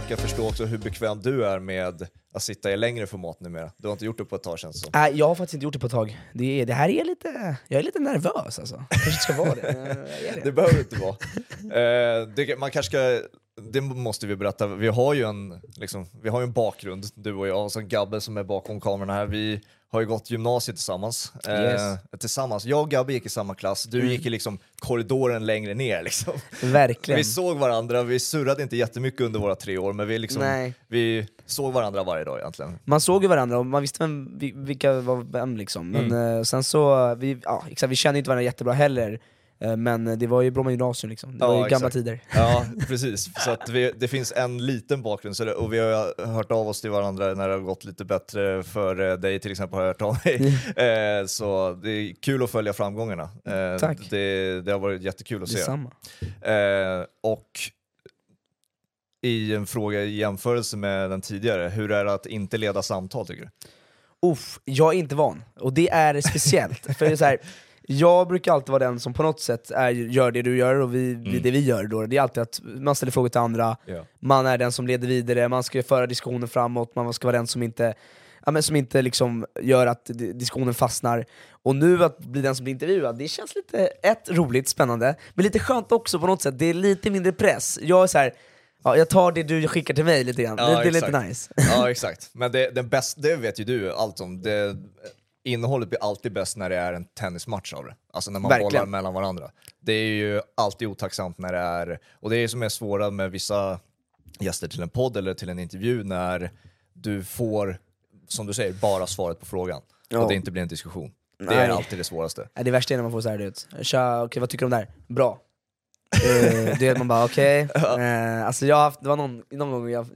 försöka förstå också hur bekväm du är med att sitta i längre format numera. Du har inte gjort det på ett tag känns det som. Nej, jag har faktiskt inte gjort det på ett tag. Det, är, det här är lite, jag är lite nervös alltså. Kanske inte ska vara det. det. Det behöver inte vara. Eh, det, man kanske ska, det måste vi berätta, vi har ju en, liksom, vi har en bakgrund, du och jag, och så Gabbe som är bakom kameran här. Vi har ju gått gymnasiet tillsammans. Eh, Yes. tillsammans. Jag och Gabbe gick i samma klass, du Mm. gick i liksom korridoren längre ner. Liksom. Verkligen. Vi såg varandra, vi surrade inte jättemycket under våra tre år, men vi, liksom, vi såg varandra varje dag egentligen. Man såg ju varandra och man visste vem, vi- vilka var vem liksom. Men Mm. eh, sen så, vi, ja, exakt, vi kände inte varandra jättebra heller. Eh, men det var ju Bromma gymnasium liksom. Det Ja, var ju gamla exakt. tider. Ja, precis. Så att vi, det finns en liten bakgrund, så det, och vi har hört av oss till varandra när det har gått lite bättre för eh, dig till exempel, har jag hört av mig. Eh, så det är kul att följa framgångarna. Eh, Tack. Det, det har varit jättekul att se. Detsamma. Eh, och i en fråga i jämförelse med den tidigare, hur är det att inte leda samtal tycker du? Uff, jag är inte van, och det är speciellt. för det är så här, jag brukar alltid vara den som på något sätt är, gör det du gör, och vi, vi, det vi gör då, det är alltid att man ställer frågor till andra, Ja. man är den som leder vidare, man ska föra diskussionen framåt, man ska vara den som inte Ja, men som inte liksom gör att di- diskussionen fastnar. Och nu att bli den som blir intervjuad, det känns lite ett, roligt, spännande, men lite skönt också på något sätt, det är lite mindre press. Jag är så här, ja, jag tar det du skickar till mig lite grann, Ja, det, det är lite nice. Ja exakt, men det, den bäst, det vet ju du allt om. Det, innehållet blir alltid bäst när det är en tennismatch av det. Alltså när man Verkligen. bollar mellan varandra. Det är ju alltid otacksamt när det är, och det är som är svåra med vissa gäster till en podd eller till en intervju när du får, som du säger, bara svaret på frågan. Ja. Och det inte blir en diskussion. Det Nej. är alltid det svåraste. Det värsta är när man får så här ut, tja, okej vad tycker du om det här? Bra. uh, det är man bara okej, Eh, alltså jag har haft, det var någon, någon gång jag,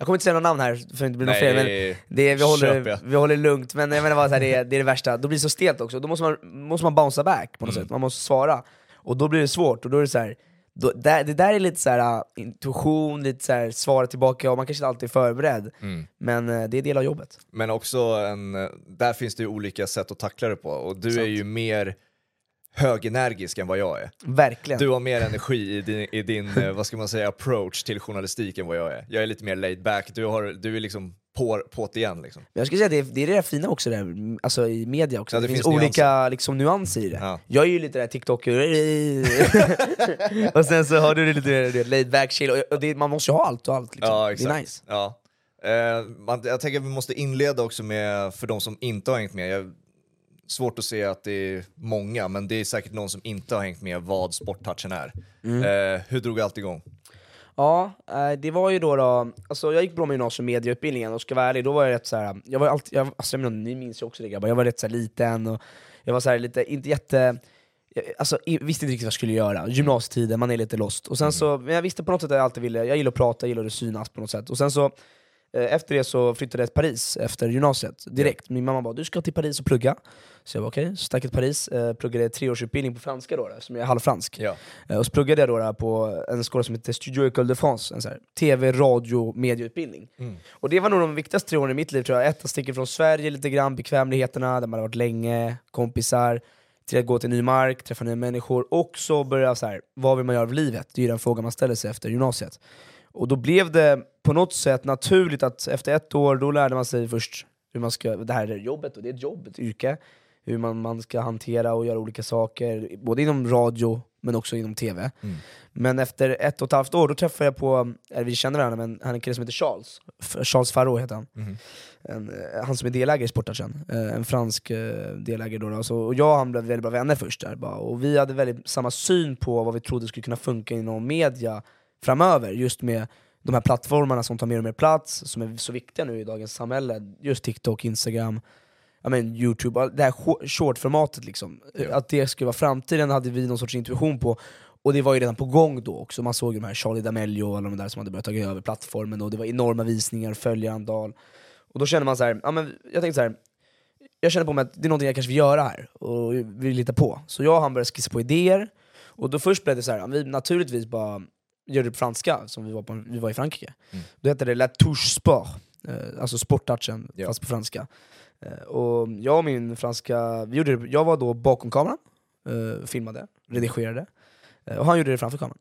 jag kommer inte säga några namn här för att det inte blir något fel, men det, är- vi, håller, vi håller lugnt, men jag menar bara så här, det, är, det är det värsta, då blir det så stelt också, då måste man, måste man bouncea back på något Mm. sätt, man måste svara, och då blir det svårt, och då är det så här, då, där, det där är lite så här, uh, intuition, lite så här, svara tillbaka, och man kanske inte alltid är förberedd, Mm. men uh, det är del av jobbet. Men också, en, där finns det ju olika sätt att tackla det på. Och du är Sant. ju mer högenergisk än vad jag är. Verkligen. Du har mer energi i din, i din eh, vad ska man säga, approach till journalistik än vad jag är. Jag är lite mer laid back, du, har, du är liksom på, det igen. Liksom. Men jag skulle säga att det är, det är det där fina också där, alltså i media också, Ja, det, det finns, finns olika liksom, nyanser i det. Ja. Jag är ju lite där TikToker, och sen så har du det lite det, laid back chill, och, och det, man måste ju ha allt och allt liksom. Ja, det är nice. Ja. Eh, man, jag tänker att vi måste inleda också med, för de som inte har hängt med, jag, svårt att se att det är många, men det är säkert någon som inte har hängt med vad sporttouchen är. Mm. Eh, hur drog allt igång? Ja, eh, det var ju då, då alltså jag gick Bromma gymnasium medieutbildningen, och ska vara ärlig, då var jag rätt såhär, jag var alltid, jag, alltså jag menar, ni minns ju också det grabbar, jag var rätt så här liten, och jag var så här lite, inte jätte jag- Alltså, jag visste inte riktigt vad jag skulle göra, gymnasietiden, man är lite lost. Och sen så, men jag visste på något sätt att jag alltid ville, jag gillar att prata, jag gillar att synas på något sätt. Och sen så, eh, efter det så flyttade jag till Paris efter gymnasiet, direkt. Min mamma bara 'du ska till Paris och plugga' Så jag var okej, så stack till Paris, eh, pluggade treårsutbildning på franska då, som jag är halvfransk. Ja. Eh, Och så pluggade jag då på en skola som heter Studio École de France, en så här TV, radio, medieutbildning. Mm. Och det var nog de viktigaste tre åren i mitt liv tror jag. Ett, att sticka från Sverige lite grann, bekvämligheterna, där man har varit länge, kompisar, till att gå till ny mark, träffa nya människor, och så börja så här, vad vill man göra av livet? Det är ju den frågan man ställer sig efter gymnasiet. Och då blev det på något sätt naturligt att efter ett år, då lärde man sig först hur man ska, det här är jobbet, och det är ett jobb, ett yrke, hur man, man ska hantera och göra olika saker, både inom radio men också inom TV. Mm. Men efter ett och ett halvt år, då träffade jag på, eller vi känner varandra, men han är en kille som heter Charles, Charles Farro heter han. Mhm. En, eh, han som är delägare i Sportagen, eh, en fransk eh, delägare då. då. Så, och jag och han blev väldigt bra vänner först där, bara. och vi hade väldigt samma syn på vad vi trodde skulle kunna funka inom media framöver, just med de här plattformarna som tar mer och mer plats, som är så viktiga nu i dagens samhälle, just TikTok, Instagram, ja, men Youtube, det här short- shortformatet liksom. Ja. Att det skulle vara framtiden hade vi någon sorts intuition på, och det var ju redan på gång då också, man såg ju de här Charlie D'Amelio och alla de där som hade börjat ta över plattformen, och det var enorma visningar, följarantal. Och då kände man så här, ja, men jag tänkte så här. jag kände på mig att det är någonting jag kanske vill göra här, och vill lita på. Så jag och han började skissa på idéer, och då först blev det så här, vi naturligtvis bara gör det på franska, som vi var, på, vi var i Frankrike. Mm. Då hette det La Touche Sport, eh, alltså sporttouchen, Ja. fast på franska. Eh, och jag och min franska, vi gjorde det, jag var då bakom kameran, eh, filmade, redigerade, eh, och han gjorde det framför kameran.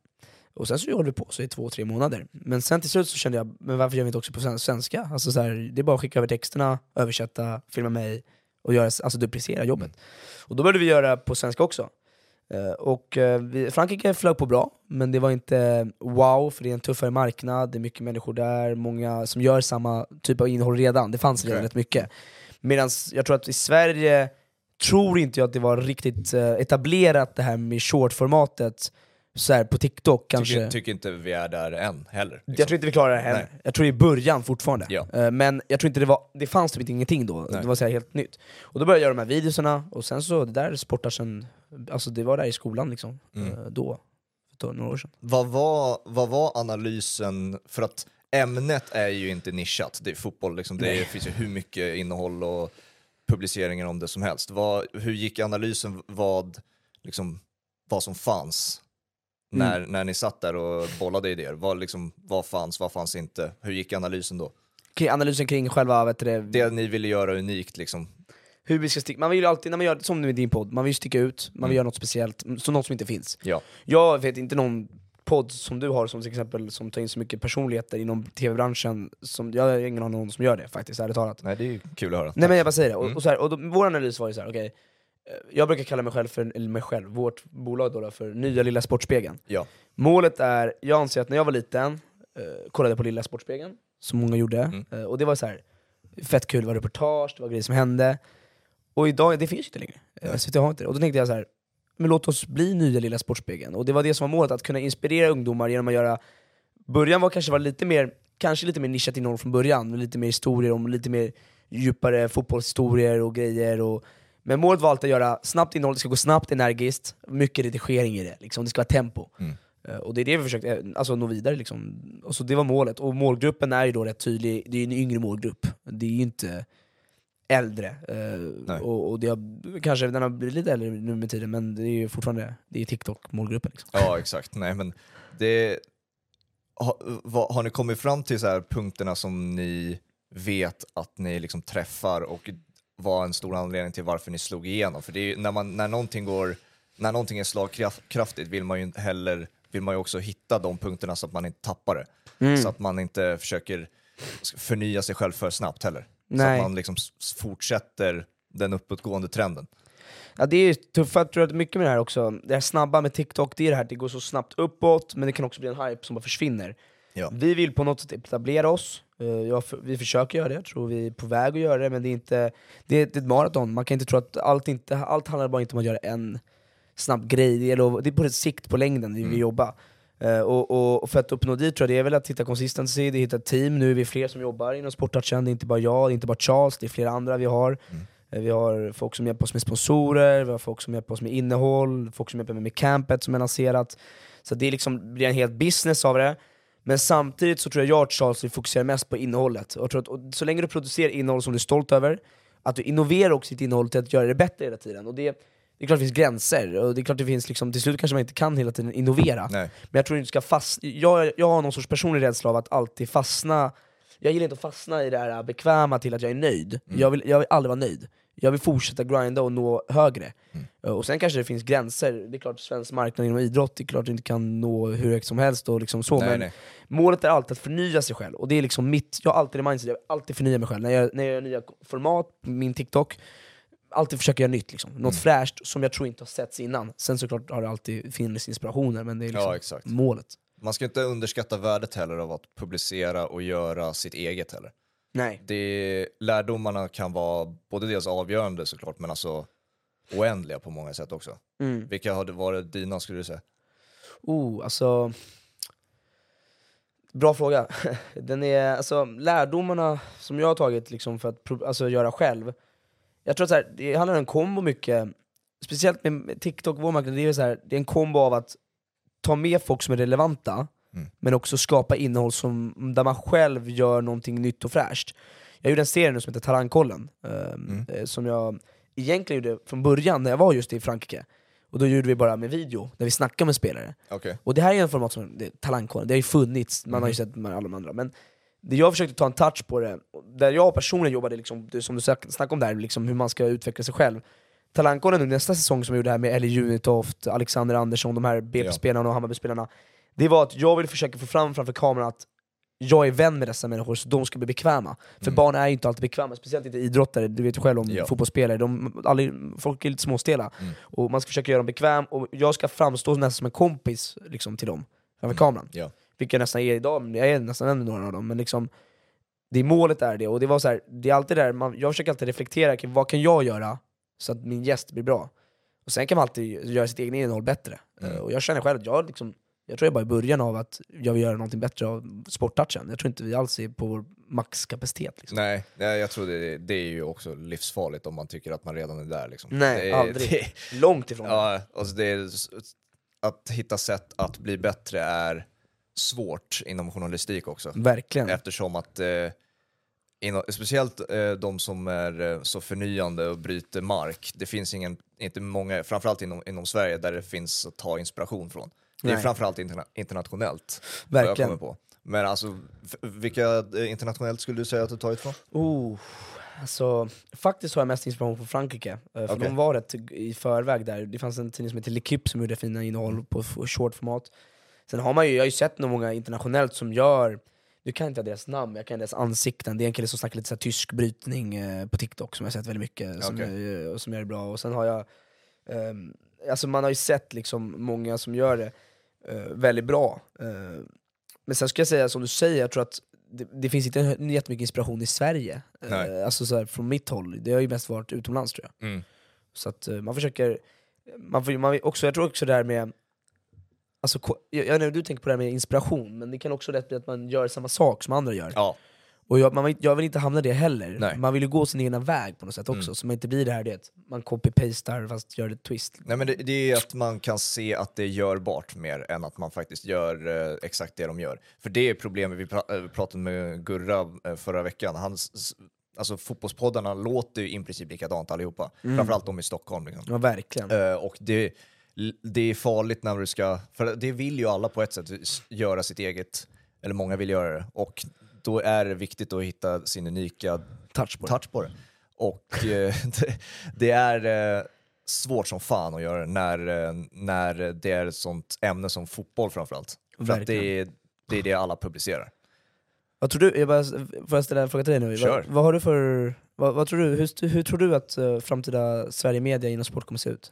Och sen så höll vi på så i två, tre månader. Men sen till slut så kände jag, men varför gör vi inte också på sven- svenska? Alltså så här, det är bara att skicka över texterna, översätta, filma mig och göra, alltså duplicera jobbet. Och då började vi göra på svenska också. Eh, och eh, Frankrike flög på bra, men det var inte wow, för det är en tuffare marknad, det är mycket människor där, många som gör samma typ av innehåll redan, det fanns redan Okej. rätt mycket. Medan jag tror att i Sverige tror inte jag att det var riktigt eh, etablerat det här med shortformatet så här på TikTok kanske. Tycker, tycker inte vi är där än heller. liksom. Jag tror inte vi klarar det heller. Nej. Jag tror det är början fortfarande. Ja. Eh, Men jag tror inte det var, det fanns typ ingenting då, Nej. det var så helt nytt. Och då började jag göra de här videorna, och sen så, det där sportar sen, alltså det var där i skolan liksom, Mm. eh, då, för några år sedan. Vad, var, vad var analysen, för att ämnet är ju inte nischat, det är fotboll, liksom. det Nej. finns ju hur mycket innehåll och publiceringar om det som helst. Vad, hur gick analysen vad, liksom, vad som fanns när, när ni satt där och bollade idéer? Vad, liksom, vad fanns, vad fanns inte? Hur gick analysen då? Analysen kring själva, vet du, det, Det ni ville göra unikt liksom. Hur vi ska sticka, man vill ju alltid, när man gör, som i din podd, man vill ju sticka ut, man vill göra något speciellt, så något som inte finns. Ja. Jag vet inte någon podd som du har som till exempel som tar in så mycket personligheter inom tv-branschen, som, jag har ingen aning om någon som gör det faktiskt, ärligt talat. Nej, det är ju kul att höra. Nej men jag bara säger det, och, Mm. och, så här, och då, vår analys var ju så här, okej eh, jag brukar kalla mig själv för, eller mig själv, vårt bolag då, då för Nya Lilla Sportspegeln. Ja. Målet är, jag anser att när jag var liten, eh, kollade på Lilla Sportspegeln, som många gjorde, Mm. eh, och det var så här fett kul, det var reportage, det var grejer som hände. Och idag, det finns ju inte längre. Eh, Nej. SVT har inte det. Och då tänkte jag så här, men låt oss bli Nya Lilla Sportspegeln. Och det var det som var målet, att kunna inspirera ungdomar genom att göra Början var kanske var lite mer, kanske lite mer nischat innehåll från början, med lite mer historier om lite mer djupare fotbollshistorier och grejer. Och, men målet var alltid att göra snabbt innehåll, det ska gå snabbt, energiskt, mycket redigering i det. Liksom. Det ska vara tempo. Mm. Eh, Och det är det vi försökte eh, alltså, nå vidare. Liksom. Och så det var målet. Och målgruppen är ju då rätt tydlig, det är en yngre målgrupp. Det är inte äldre. Eh, och, och det har, kanske den har blivit lite äldre nu med tiden, men det är ju fortfarande det är TikTok-målgruppen. Liksom. Ja, exakt. Nej, men det, har, vad, har ni kommit fram till så här punkterna som ni vet att ni liksom träffar och var en stor anledning till varför ni slog igenom? För det är när, man, när, någonting går, när någonting är slagkraftigt vill man ju heller vill man ju också hitta de punkterna så att man inte tappar det. Mm. Så att man inte försöker förnya sig själv för snabbt heller. Så Nej. att man liksom fortsätter den uppåtgående trenden. Ja det är tufft, jag tror att mycket med det här också, det här snabba med TikTok, det är det här att det går så snabbt uppåt, men det kan också bli en hype som bara försvinner. Ja. Vi vill på något sätt etablera oss, Eh, jag, vi försöker göra det, jag tror vi är på väg att göra det, men det är, inte, det är, det är ett maraton, man kan inte tro att allt, inte, allt handlar bara inte om att göra en snabb grej, det, att- det är på ett sikt på längden vi vill jobba. Eh, och, och, och för att uppnå dit tror jag det är väl att hitta consistency, det är att hitta team, nu är vi fler som jobbar inom sportartsen, det är inte bara jag, det är inte bara Charles, det är flera andra vi har. Eh, Vi har folk som hjälper oss med sponsorer, vi har folk som hjälper oss med innehåll, folk som hjälper mig med campet som är lanserat. Så det liksom, blir en helt business av det. Men samtidigt så tror jag jag och Charles vi fokuserar mest på innehållet. Och tror att, och så länge du producerar innehåll som du är stolt över, att du innoverar också ditt innehåll till att göra det bättre hela tiden. Och det, det är klart det finns gränser, och det är klart det finns liksom, till slut kanske man inte kan hela tiden innovera. Nej. Men jag tror inte ska fast... jag, jag har någon sorts personlig rädsla av att alltid fastna Jag gillar inte att fastna i det här bekväma till att jag är nöjd. Jag, vill, jag vill aldrig vara nöjd. Jag vill fortsätta grinda och nå högre. Uh, Och sen kanske det finns gränser, det är klart svensk marknad inom idrott, det är klart du inte kan nå hur högt som helst och liksom så, Nej, men nej. målet är alltid att förnya sig själv, och det är liksom mitt, jag har alltid det mindset, jag vill alltid förnya mig själv. När jag, när jag gör nya format, min TikTok, alltid försöka göra nytt, liksom. Mm. något fräscht som jag tror inte har setts innan. Sen såklart har det alltid funnits inspirationer, men det är liksom Ja, målet. Man ska inte underskatta värdet heller av att publicera och göra sitt eget heller. Nej. Det, lärdomarna kan vara både dels avgörande såklart, men alltså oändliga på många sätt också. Mm. Vilka hade varit dina skulle du säga? Oh, alltså... Bra fråga. Den är, alltså, lärdomarna som jag har tagit liksom för att alltså, göra själv, jag tror att så här, det handlar om en kombo mycket, speciellt med TikTok, vår marknad, det är, så här, det är en kombo av att ta med folk som är relevanta, Mm. men också skapa innehåll som, där man själv gör någonting nytt och fräscht. Jag gjorde en serie nu som heter Talangkollen, ehm, eh, som jag egentligen gjorde från början när jag var just i Frankrike. Och då gjorde vi bara med video, där vi snackade med spelare. Okej. Och det här är en format som, det, talangkollen, det har ju funnits, man har ju sett med alla de andra. Men det jag försökte ta en touch på det, där jag personligen jobbade, liksom, som du snack- snackade om där, liksom, hur man ska utveckla sig själv. Talangkollen nu, nästa säsong som jag gjorde här med Ellie Junitoft, Alexander Andersson, de här BP-spelarna och Hammarby-spelarna. det var att jag ville försöka få fram framför kameran att jag är vän med dessa människor så de ska bli bekväma. För barn är ju inte alltid bekväma, speciellt inte idrottare, du vet ju själv om Ja. fotbollsspelare, de, aldrig, folk är lite småstela. Mm. Och man ska försöka göra dem bekväm, och jag ska framstå nästan som en kompis liksom, till dem framför kameran. Ja. Vilket jag nästan är idag, men jag är nästan med några av dem. Men liksom, det målet är det, och det var så här, det är alltid där, man, jag försöker alltid reflektera kring vad kan jag göra så att min gäst blir bra. Och sen kan man alltid göra sitt egna innehåll bättre. Mm. Eh, Och jag känner själv att jag liksom, jag tror jag bara i början av att jag vill göra någonting bättre av sporttouchen. Jag tror inte vi alls är på vår maxkapacitet. Liksom. Nej, jag tror det, det är ju också livsfarligt om man tycker att man redan är där. Liksom. Nej, det aldrig. Det, Långt ifrån. ja, alltså det är, att hitta sätt att bli bättre är svårt inom journalistik också. Verkligen. Eftersom att, eh, inom, speciellt eh, de som är eh, så förnyande och bryter mark, det finns ingen, inte många, framförallt inom, inom Sverige, där det finns att ta inspiration från. Det är Nej. framförallt interna internationellt, jag Verkligen. kommer på. Men alltså, vilka eh, internationellt skulle du säga att du tagit från? Oh, alltså, faktiskt har jag mest inspiration från Frankrike, eh, för Okej. de var rätt i förväg där. Det fanns en tidning som heter L'Equipe som gjorde fina innehåll på shortformat. Sen har man ju, jag har ju sett många internationellt som gör, nu kan jag inte deras namn, jag kan deras ansikten. Det är en kille som snackar lite så tysk brytning eh, på TikTok som jag har sett väldigt mycket, som, Okej. är, och som gör det bra. Och sen har jag, ehm, alltså man har ju sett liksom många som gör det eh, väldigt bra. Eh, men sen ska jag säga som du säger, jag tror att det, det finns inte jättemycket inspiration i Sverige. Eh, alltså så här, från mitt håll, det har ju mest varit utomlands tror jag. Mm. Så att eh, man försöker, man får, man, också, jag tror också det här med, alltså, jag, jag hur du tänker på det här med inspiration, men det kan också lätt bli att man gör samma sak som andra gör. Ja, Och jag, man, vill- jag vill inte hamna i det heller, Nej. man vill ju gå sin egna väg på något sätt också, Mm. så man inte blir det här det, man copy-pastar fast gör det twist. Nej, men det, det är att man kan se att det är görbart mer än att man faktiskt gör eh, exakt det de gör. För det är problemet, vi pra, eh, pratade med Gurra eh, förra veckan, Hans, s- alltså fotbollspoddarna låter ju i princip likadant allihopa, framförallt de i Stockholm. Liksom. Ja verkligen. Eh, och det, det är farligt när du ska, för det vill ju alla på ett sätt göra sitt eget, eller många vill göra det, och då är det viktigt att hitta sin unika Touch på det. touch på det. Och eh, det, det är eh, svårt som fan att göra det när, eh, när det är ett sånt ämne som fotboll framförallt. För att det är, det är det alla publicerar. Vad tror du, jag bara, får jag ställa en fråga till dig nu? Kör. Vad, vad har du för, vad, vad tror du, hur, hur tror du att uh, framtida Sverige Media inom sport kommer se ut?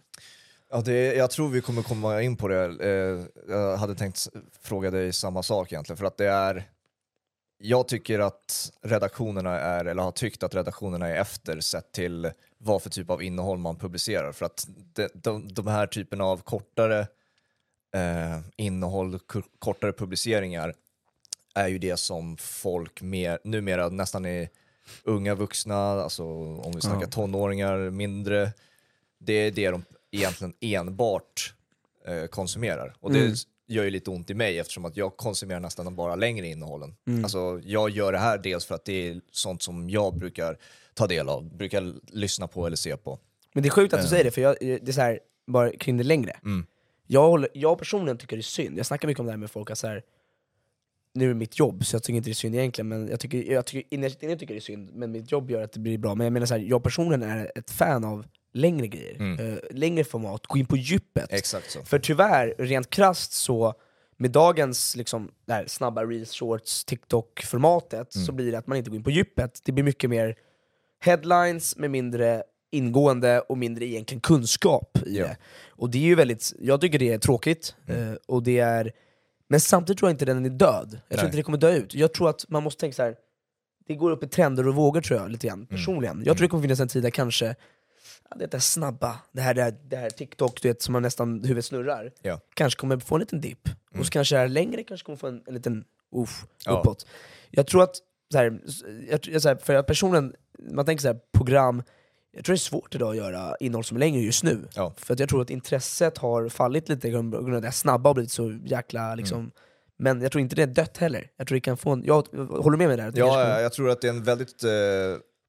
Ja, det, jag tror vi kommer komma in på det. Eh, jag hade tänkt fråga dig samma sak egentligen, för att det är jag tycker att redaktionerna är, eller har tyckt att redaktionerna är efter sett till vad för typ av innehåll man publicerar. För att de, de, de här typerna av kortare eh, innehåll, kortare publiceringar är ju det som folk mer, numera nästan är unga vuxna, alltså om vi snackar tonåringar, mindre, det är det de egentligen enbart eh, konsumerar. Och det Mm. gör ju lite ont i mig eftersom att jag konsumerar nästan bara längre innehållen. Mm. Alltså, jag gör det här dels för att det är sånt som jag brukar ta del av, brukar lyssna på eller se på. Men det är sjukt att du Eh. säger det, för jag, det är så här, bara kring det längre. Mm. Jag, håller, jag personligen tycker det är synd, jag snackar mycket om det här med folk, att så här, nu är det mitt jobb så jag tycker inte det är synd egentligen, men jag tycker, jag tycker, innerst inne tycker det är synd, men mitt jobb gör att det blir bra. Men jag menar så här, jag personligen är ett fan av längre grejer, Mm. eh, längre format, gå in på djupet. Exakt så. För tyvärr, rent krasst så, med dagens liksom, här snabba reels, shorts, TikTok-formatet, Mm. så blir det att man inte går in på djupet. Det blir mycket mer headlines med mindre ingående och mindre egentligen kunskap i Ja. det. Och det är ju väldigt, jag tycker det är tråkigt, Mm. eh, och det är, men samtidigt tror jag inte den är död. Jag Nej. tror inte det kommer dö ut. Jag tror att man måste tänka så här. det går upp i trender och vågor tror jag, lite Mm. grann, personligen. Jag tror det kommer finnas en tid där kanske ja, det där snabba, det här, det här, det här TikTok du vet, som man nästan huvudet snurrar, Ja. kanske kommer få en liten dipp. Och så kanske det här längre kanske kommer få en, en liten uff, Ja. uppåt. Jag tror att, så här, jag, jag, så här, för att personen, man tänker så här, program, jag tror det är svårt idag att göra innehåll som är längre just nu. Ja. För att jag tror att intresset har fallit lite på grund av det snabba har blivit så jäkla liksom, Mm. men jag tror inte det är dött heller. Jag tror det kan få en, jag håller med mig där. Ja, kommer- jag tror att det är en väldigt eh,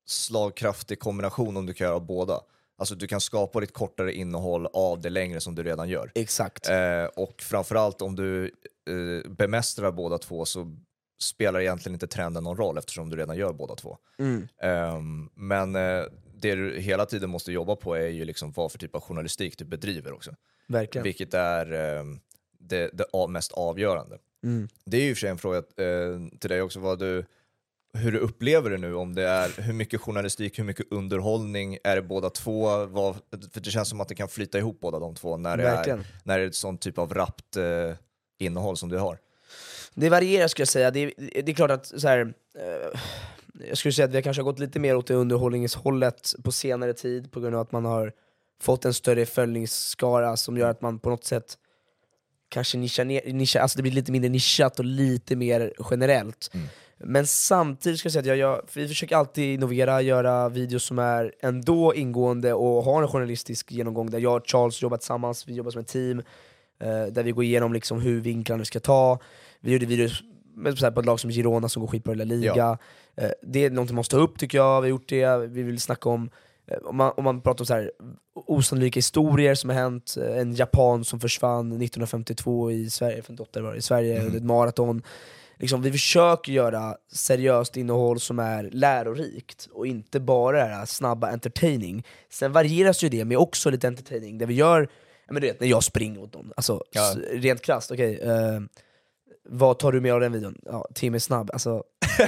slagkraftig kombination om du kan göra båda. Alltså du kan skapa ditt kortare innehåll av det längre som du redan gör. Exakt. Eh, och framförallt om du eh, bemästrar båda två så spelar egentligen inte trenden någon roll eftersom du redan gör båda två. Mm. Ehm, men eh, det du hela tiden måste jobba på är ju liksom vad för typ av journalistik du bedriver också. Verkligen. Vilket är, ehm, det, det mest avgörande. Mm. Det är ju för sig en fråga eh, till dig också, vad du, hur du upplever det nu, om det är hur mycket journalistik, hur mycket underhållning, är det båda två? Vad, för det känns som att det kan flyta ihop båda de två när det Verkligen. är, när det är ett sånt typ av rappt eh, innehåll som du har. Det varierar skulle jag säga, det är, det är klart att så här, eh, jag skulle säga att vi kanske har gått lite mer åt det underhållningshållet på senare tid på grund av att man har fått en större följningsskara som gör att man på något sätt kanske nischar ner, nischar, alltså det blir lite mindre nischat och lite mer generellt. Mm. Men samtidigt ska jag säga att jag, jag, vi försöker alltid innovera, göra videos som är ändå ingående och har en journalistisk genomgång där jag och Charles jobbar tillsammans, vi jobbar som ett team, eh, där vi går igenom liksom hur vinklarna vi ska ta. Vi gjorde videos med, så här, på ett lag som Girona som går skitbra i La Liga. Ja. Eh, det är någonting man måste ta upp tycker jag, vi har gjort det, vi vill snacka om eh, om man, om man pratar om så här, osannolika historier som har hänt, eh, en japan som försvann 1952 i Sverige, 58 var det, i Sverige under ett maraton. Liksom, vi försöker göra seriöst innehåll som är lärorikt och inte bara det här snabba entertaining. Sen varieras ju det med också lite entertaining, där vi gör, men du vet när jag springer åt dem, alltså Ja. rent krasst, okej eh, vad tar du med av den videon? Ja, Tim är snabb, alltså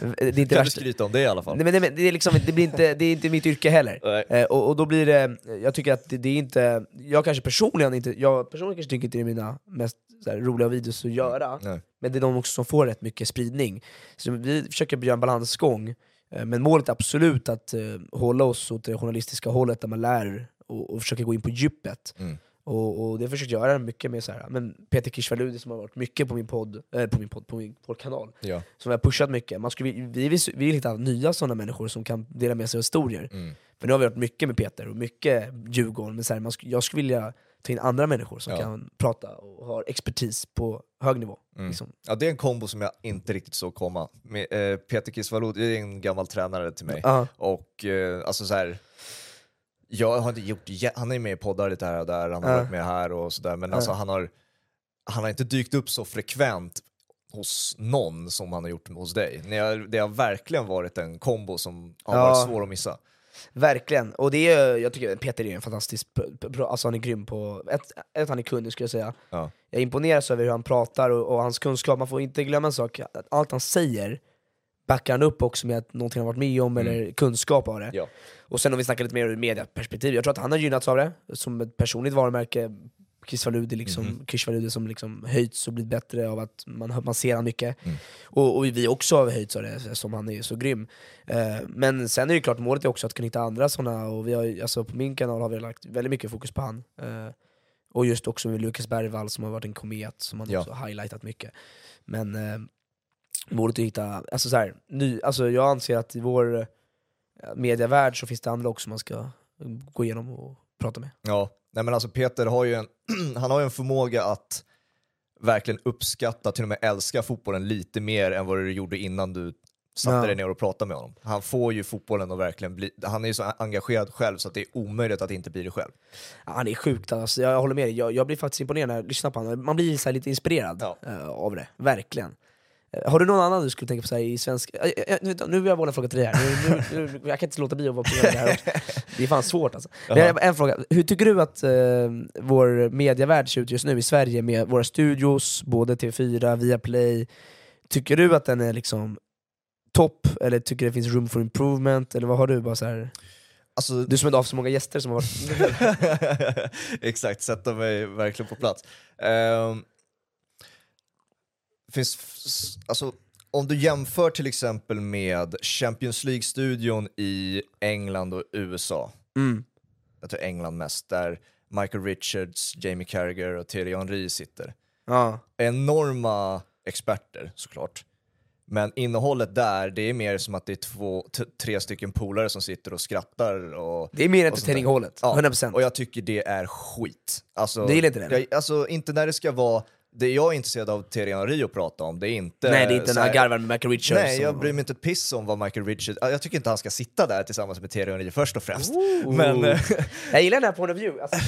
det är inte Kan du värsta. skryta om det i alla fall? Nej, men, nej, men det, är liksom, det, blir inte, det är inte mitt yrke heller. Eh, och, och då blir det, jag tycker att det, det är inte, jag kanske personligen inte, jag personligen kanske tycker inte det är mina mest här, roliga videos att göra, Nej. men det är de också som får rätt mycket spridning. Så vi försöker göra en balansgång, eh, men målet är absolut att eh, hålla oss åt det journalistiska hållet där man lär och, och försöker gå in på djupet. Mm. Och, och det har jag göra mycket med så här, men Peter Kishvaludi som har varit mycket på min podd, eh, på min podd, på min poddkanal, Ja. som har pushat mycket. Man skulle, vi, vi, vill, vi vill hitta nya sådana människor som kan dela med sig av historier. Mm. För nu har vi varit mycket med Peter och mycket Djurgården, men så här, man jag skulle vilja ta in andra människor som Ja. kan prata och har expertis på hög nivå. Mm. Liksom. Ja, det är en kombo som jag inte riktigt såg komma. Med, eh, Peter Kisvalod är en gammal tränare till mig. Ja. Och eh, alltså så här, jag har inte gjort, han är med i poddar lite här och där, han har varit med här och sådär, men alltså han har, han har inte dykt upp så frekvent hos någon som han har gjort hos dig. Det har verkligen varit en kombo som har Ja. varit svår att missa. Verkligen, och det är, jag tycker Peter är en fantastisk, alltså han är grym på, ett, ett han är kunnig skulle jag säga. Ja. Jag imponeras över hur han pratar och, och hans kunskap, man får inte glömma en sak, att allt han säger backar han upp också med att någonting han varit med om eller kunskap av det. Mm. Ja. Och sen om vi snackar lite mer ur mediaperspektiv, jag tror att han har gynnats av det som ett personligt varumärke. Kishvaludi liksom. Kishvaludi som liksom höjts och blivit bättre av att man, man ser han mycket. Mm. Och, och vi också har höjts av det, som han är så grym. Eh, men sen är det klart, målet är också att kunna hitta andra sådana, och vi har, alltså på min kanal har vi lagt väldigt mycket fokus på han. Eh, och just också med Lukas Bergvall som har varit en komet, som han Ja. också highlightat mycket. Men eh, är att hitta, alltså så här, ny, alltså jag anser att i vår eh, medievärld så finns det andra också man ska gå igenom och prata med. Ja, nej men alltså Peter har ju en, han har ju en förmåga att verkligen uppskatta, till och med älska fotbollen lite mer än vad du gjorde innan du satte Ja. dig ner och pratade med honom. Han får ju fotbollen att verkligen bli, han är ju så engagerad själv så att det är omöjligt att inte bli det själv. Ja, han är sjukt alltså, jag håller med dig, jag, jag blir faktiskt imponerad när jag lyssnar på honom, man blir så lite inspirerad Ja. eh, av det, verkligen. Eh, har du någon annan du skulle tänka på så i svensk... eh, eh, nu, vill jag våga en fråga till dig här, nu, nu, nu, jag kan inte låta bli att vara på det här också. Det är fan svårt alltså. Men en fråga, hur tycker du att eh, vår medievärld ser ut just nu i Sverige med våra studios, både TV4, Viaplay, tycker du att den är liksom topp, eller tycker det finns room for improvement, eller vad har du? bara så här? Alltså, Du som inte har haft så många gäster som har varit... Exakt, sätta mig verkligen på plats. Ehm, finns, alltså, om du jämför till exempel med Champions League-studion i England och USA, Mm. jag tror England mest, där Michael Richards, Jamie Carragher och Thierry Henry sitter. Ja. Enorma experter såklart. Men innehållet där, det är mer som att det är två, tre stycken polare som sitter och skrattar och Det är mer entertaining-hållet, Ja, 100%. Och jag tycker det är skit. Alltså, Du gillar inte det, Jag, alltså inte när det ska vara, det jag är intresserad av Thierry Henry att prata om, det är inte... Nej det är inte den här garvar med Michael Richards Nej, jag bryr mig inte ett piss om vad Michael Richards... Jag tycker inte han ska sitta där tillsammans med Thierry Henry först och främst. Ooh. Men... eh, Jag gillar den här point of view, alltså,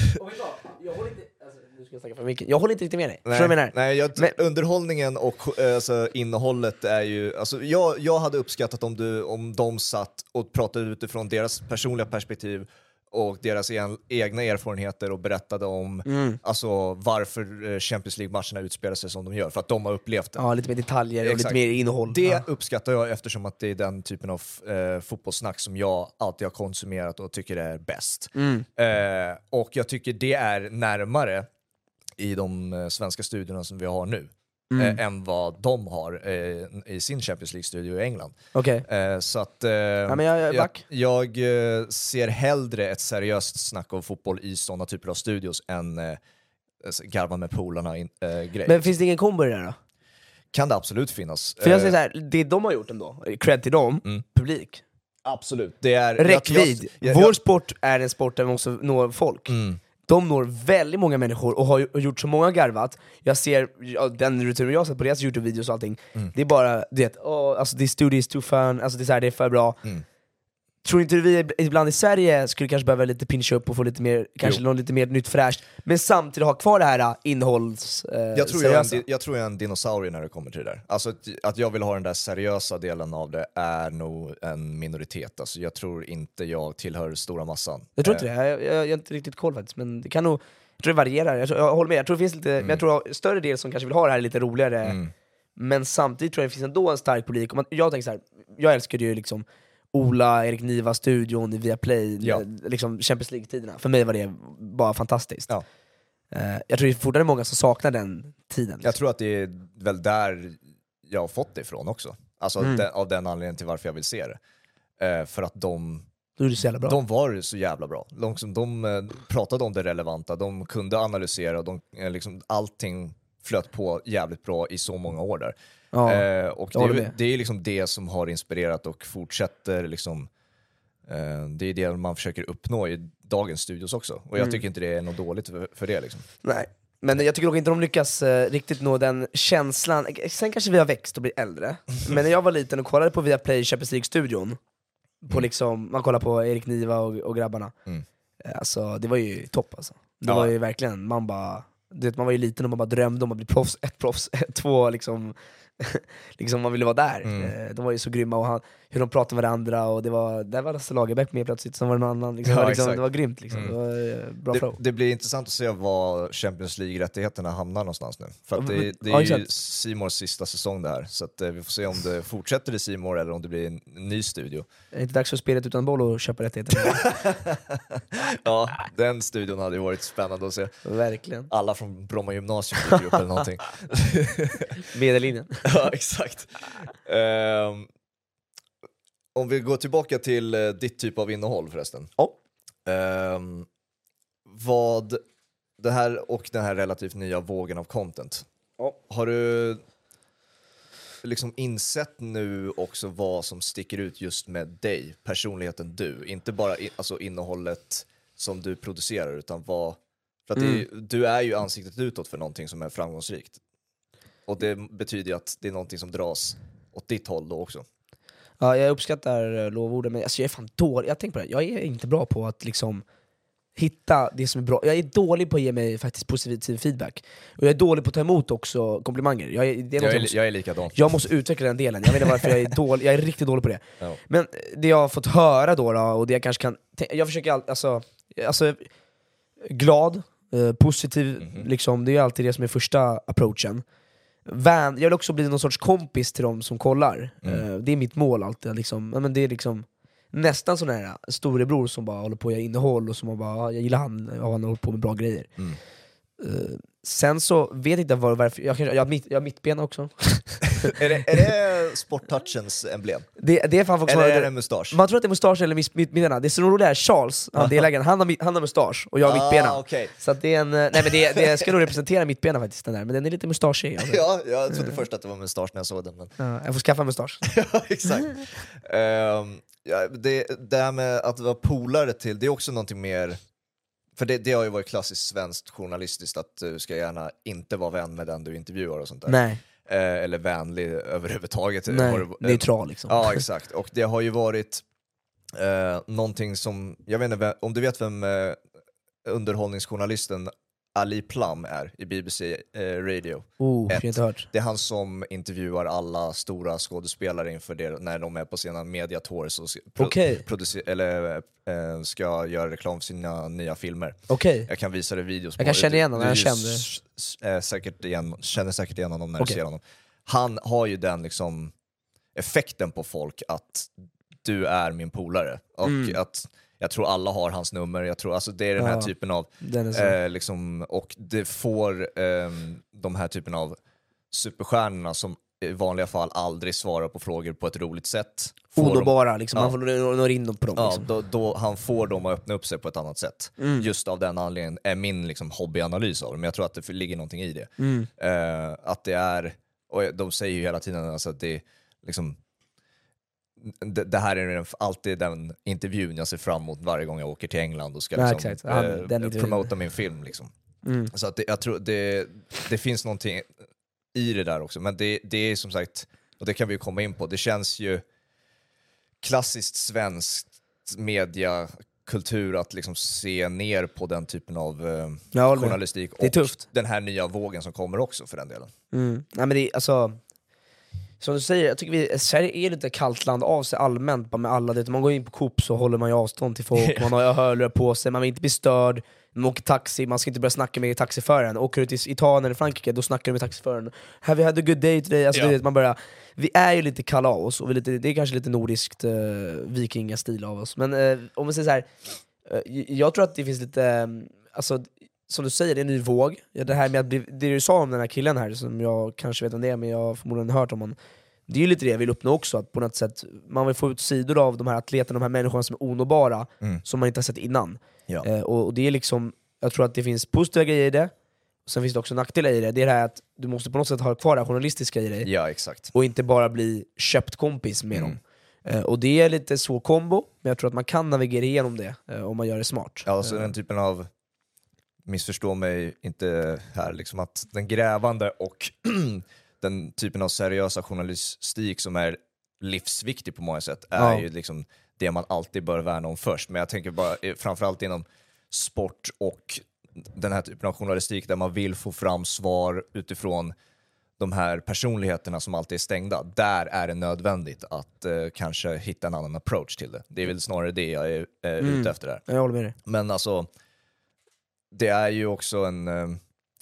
jag håller inte, alltså, nu ska jag snacka för mycket. Jag håller inte riktigt med dig, vad jag? Nej, jag, Men- underhållningen och eh, alltså, innehållet är ju... Alltså, jag, jag hade uppskattat om, du, om de satt och pratade utifrån deras personliga perspektiv och deras en, egna erfarenheter och berättade om Mm. alltså, varför eh, Champions League-matcherna utspelar sig som de gör, för att de har upplevt det. Ja, lite mer detaljer och Exakt. lite mer innehåll. Det ja. uppskattar jag eftersom att det är den typen av eh, fotbollssnack som jag alltid har konsumerat och tycker är bäst. Mm. Eh, och jag tycker det är närmare i de eh, svenska studierna som vi har nu Mm. eh, än vad de har eh, i sin Champions League-studio i England. Okej. Eh, så att eh, Ja, jag, jag, jag, eh, ser hellre ett seriöst snack om fotboll i sådana typer av studios än eh, garva med polarna in, eh, grej. Men finns det ingen kombo i det där då? kan det absolut finnas. För jag säger såhär, det de har gjort ändå, cred till dem, Mm. publik. Absolut. Det är, Räckvidd. Vår sport är en sport där vi måste nå folk. Mm. De når väldigt många människor och har gjort så många garvat. Jag ser, ja, den rutin jag sett på deras youtube-videos och allting, Mm. det är bara du vet, oh, alltså this studio is too fun, alltså det är, så här, det är för bra. Mm. Tror inte du vi ibland i Sverige skulle kanske behöva lite pincha upp och få lite mer, kanske Jo. något lite mer nytt fräscht, men samtidigt ha kvar det här äh, innehålls... Eh, Jag tror jag, en, jag tror jag är en dinosaurie när det kommer till det där. Alltså att, att jag vill ha den där seriösa delen av det är nog en minoritet. Alltså jag tror inte jag tillhör stora massan. Jag tror inte Eh, det, jag, jag, jag har inte riktigt koll faktiskt, men det kan nog... Jag tror det varierar, jag, tror, jag håller med, jag tror det finns lite, men jag tror en större del som kanske vill ha det här lite roligare, Mm. men samtidigt tror jag det finns ändå en stark publik. Man, jag tänker så här, jag älskade ju liksom Ola, Erik Niva, studion i Viaplay, Ja. liksom Champions League-tiderna. För mig var det bara fantastiskt. Ja. Eh, jag tror det är fortfarande många som saknar den tiden. Jag tror att det är väl där jag har fått det ifrån också. Alltså Mm. den, av den anledningen till varför jag vill se det. Eh, för att de, de var så jävla bra. De, som- de eh, pratade om det relevanta, de kunde analysera, de, eh, liksom, allting flöt på jävligt bra i så många år där. ja. Eh, och det är, ju- det är liksom det som har inspirerat och fortsätter liksom eh, det är det man försöker uppnå i dagens studios också. Och jag Mm. tycker inte det är något dåligt för, för det. Liksom. Nej. Men jag tycker dock inte de lyckas eh, riktigt nå den känslan, sen kanske vi har växt och blivit äldre, men när jag var liten och kollade på Viaplay Champions League-studion, på Mm. liksom, man kollar på Erik Niva och, och grabbarna, Mm. eh, alltså det var ju topp alltså. Det Ja. var ju verkligen, man bara, du vet, man var ju liten och man bara drömde om att bli proffs, ett proffs, två liksom, liksom man ville vara där. Mm. Eh, de var ju så grymma, och han, hur de pratade med varandra, och det var, där var Lasse Lagerbäck med plötsligt, sen var det någon annan, liksom, Ja, det, var liksom, exakt. det var grymt liksom. Mm. det var eh, bra Det, flow. det blir intressant att se var Champions League-rättigheterna hamnar någonstans nu. För att det, det ja, är ju. Simors sista säsong det här, så att, eh, vi får se om det fortsätter i Simor eller om det blir en ny studio. Är det inte dags för spelet utan boll att köpa rättigheter? Ja, den studion hade ju varit spännande att se. Verkligen. Alla från Bromma gymnasium dyker upp eller någonting. Medellinjen. ja, exakt. Ehm, om vi går tillbaka till eh, ditt typ av innehåll förresten. Ja. Ehm, vad, det här och den här relativt nya vågen av content. Ja. Har du liksom insett nu också vad som sticker ut just med dig, personligheten du? Inte bara i, alltså innehållet som du producerar, utan vad... För att det är, ju- du är ju ansiktet utåt för någonting som är framgångsrikt. Och det betyder ju att det är någonting som dras åt ditt håll då också. Ja, jag uppskattar eh, lovorden, men alltså jag är fan dålig. Jag tänker på det, jag är inte bra på att liksom hitta det som är bra. Jag är dålig på att ge mig faktiskt positiv feedback. Och jag är dålig på att ta emot också komplimanger. Jag är, det är Jag är, måste, jag är likadan. jag måste utveckla den delen, jag vet inte varför jag är dålig, jag är riktigt dålig på det. Ja. Men det jag har fått höra då, då och det jag kanske kan... Jag försöker alltid, alltså, alltså glad, eh, positiv, Mhm. liksom, det är alltid det som är första approachen. Vän, jag vill också bli någon sorts kompis till de som kollar. Mm. Eh, det är mitt mål alltid. Liksom. Men det är liksom nästan sån här storebror som bara håller på att göra innehåll och som bara, "Ja, jag gillar han, ja, han håller på med bra grejer. Mm. Sen så vet jag inte var, varför, jag, kanske, jag, har mitt, jag har mittbena också. är, det, är det sporttouchens emblem? Det, det är fan folk Eller är det mustasch? Man tror att det är mustasch eller mitt, mitt, mittbena, det som roliga är Charles, han, delägaren, han, har, han har mustasch och jag har mittbena. Ah, okej. Så att det är en, eh, nej men det, det ska nog representera mittbena faktiskt den där, men den är lite mustaschig. Alltså. Ja, jag trodde först att det var mustasch när jag såg den. Men... Ja, jag får skaffa mustasch. ja, exakt. Ehm, ja, det, det här med att vara polare till, det är också någonting mer för det, det har ju varit klassiskt svenskt journalistiskt att du ska gärna inte vara vän med den du intervjuar och sånt där. Nej, Eh, eller vänlig överhuvudtaget. Har nej det- neutral liksom. Ja, exakt. Och det har ju varit eh, någonting som, jag vet inte om du vet vem eh, underhållningsjournalisten Ali Plum är i BBC eh, Radio. Oh, Ett. har inte hört. Det är han som intervjuar alla stora skådespelare inför det, när de är på sina media tours och pro- producer- eller, eh, ska göra reklam för sina nya filmer. Okej. Jag kan visa dig videos Jag kan känna igen honom, jag känner- eh, säkert igen, känner säkert igen honom när Okej. du ser honom. Han har ju den liksom effekten på folk att du är min polare. Och Mm. att jag tror alla har hans nummer, jag tror, alltså det är den här Ja. typen av är. Eh, liksom, och det får ehm, de här typen av superstjärnorna som i vanliga fall aldrig svarar på frågor på ett roligt sätt. dem- Onåbara, liksom. Ja. nå- når in på dem. Ja, Liksom. då, då, han får dem att öppna upp sig på ett annat sätt. Mm. Just av den anledningen är min liksom, hobbyanalys av det, men jag tror att det ligger någonting i det. Mm. Eh, att det är, och de säger ju hela tiden alltså att det liksom det, det här är den, alltid den intervjun jag ser fram emot varje gång jag åker till England och ska Ja, liksom. Han- eh, promota min film. Liksom. Mm. Så att det, jag tror det, det finns någonting i det där också, men det, det är som sagt, och det kan vi ju komma in på, det känns ju klassiskt svenskt mediakultur att liksom se ner på den typen av eh, med. journalistik och den här nya vågen som kommer också för den delen. Mm. Nej, men det alltså, som du säger, jag tycker vi, Sverige är lite kallt land av sig allmänt, bara med alla, det, man går in på Coop så håller man ju avstånd till folk, man har hörlurar på sig, man vill inte bli störd, man åker taxi, man ska inte börja snacka med taxiföraren, åker du till Italien eller Frankrike, då snackar du med taxiföraren. Have you had a good day today? Alltså, du vet, man börjar, vi är ju lite kalla av oss, och vi är lite, det är kanske lite nordiskt uh, vikingastil av oss, men eh, om man säger så här, eh, jag tror att det finns lite, eh, alltså, som du säger, det är en ny våg. Ja, det, här med att det du sa om den här killen här, som jag kanske vet om det är, men jag har förmodligen hört om honom. Det är ju lite det jag vill uppnå också, att på något sätt man vill få ut sidor av de här atleterna, de här människorna som är onåbara, Mm. som man inte har sett innan. Ja. Eh, och, och det är liksom, jag tror att det finns positiva grejer i det, sen finns det också nackdelar i det. Det är det här att du måste på något sätt ha kvar det här journalistiska i dig, Ja, exakt. och inte bara bli köpt kompis med Mm. dem. Eh, och det är lite svår kombo, men jag tror att man kan navigera igenom det eh, om man gör det smart. Ja, Eh, den typen av, missförstå mig inte här, liksom att den grävande och den typen av seriösa journalistik som är livsviktig på många sätt är Ja. ju liksom det man alltid bör värna om först. Men jag tänker bara eh, framförallt inom sport och den här typen av journalistik där man vill få fram svar utifrån de här personligheterna som alltid är stängda. Där är det nödvändigt att eh, kanske hitta en annan approach till det. Det är väl snarare det jag är eh, Mm. ute efter där. jag håller med dig. Men alltså, det är ju också en... Eh,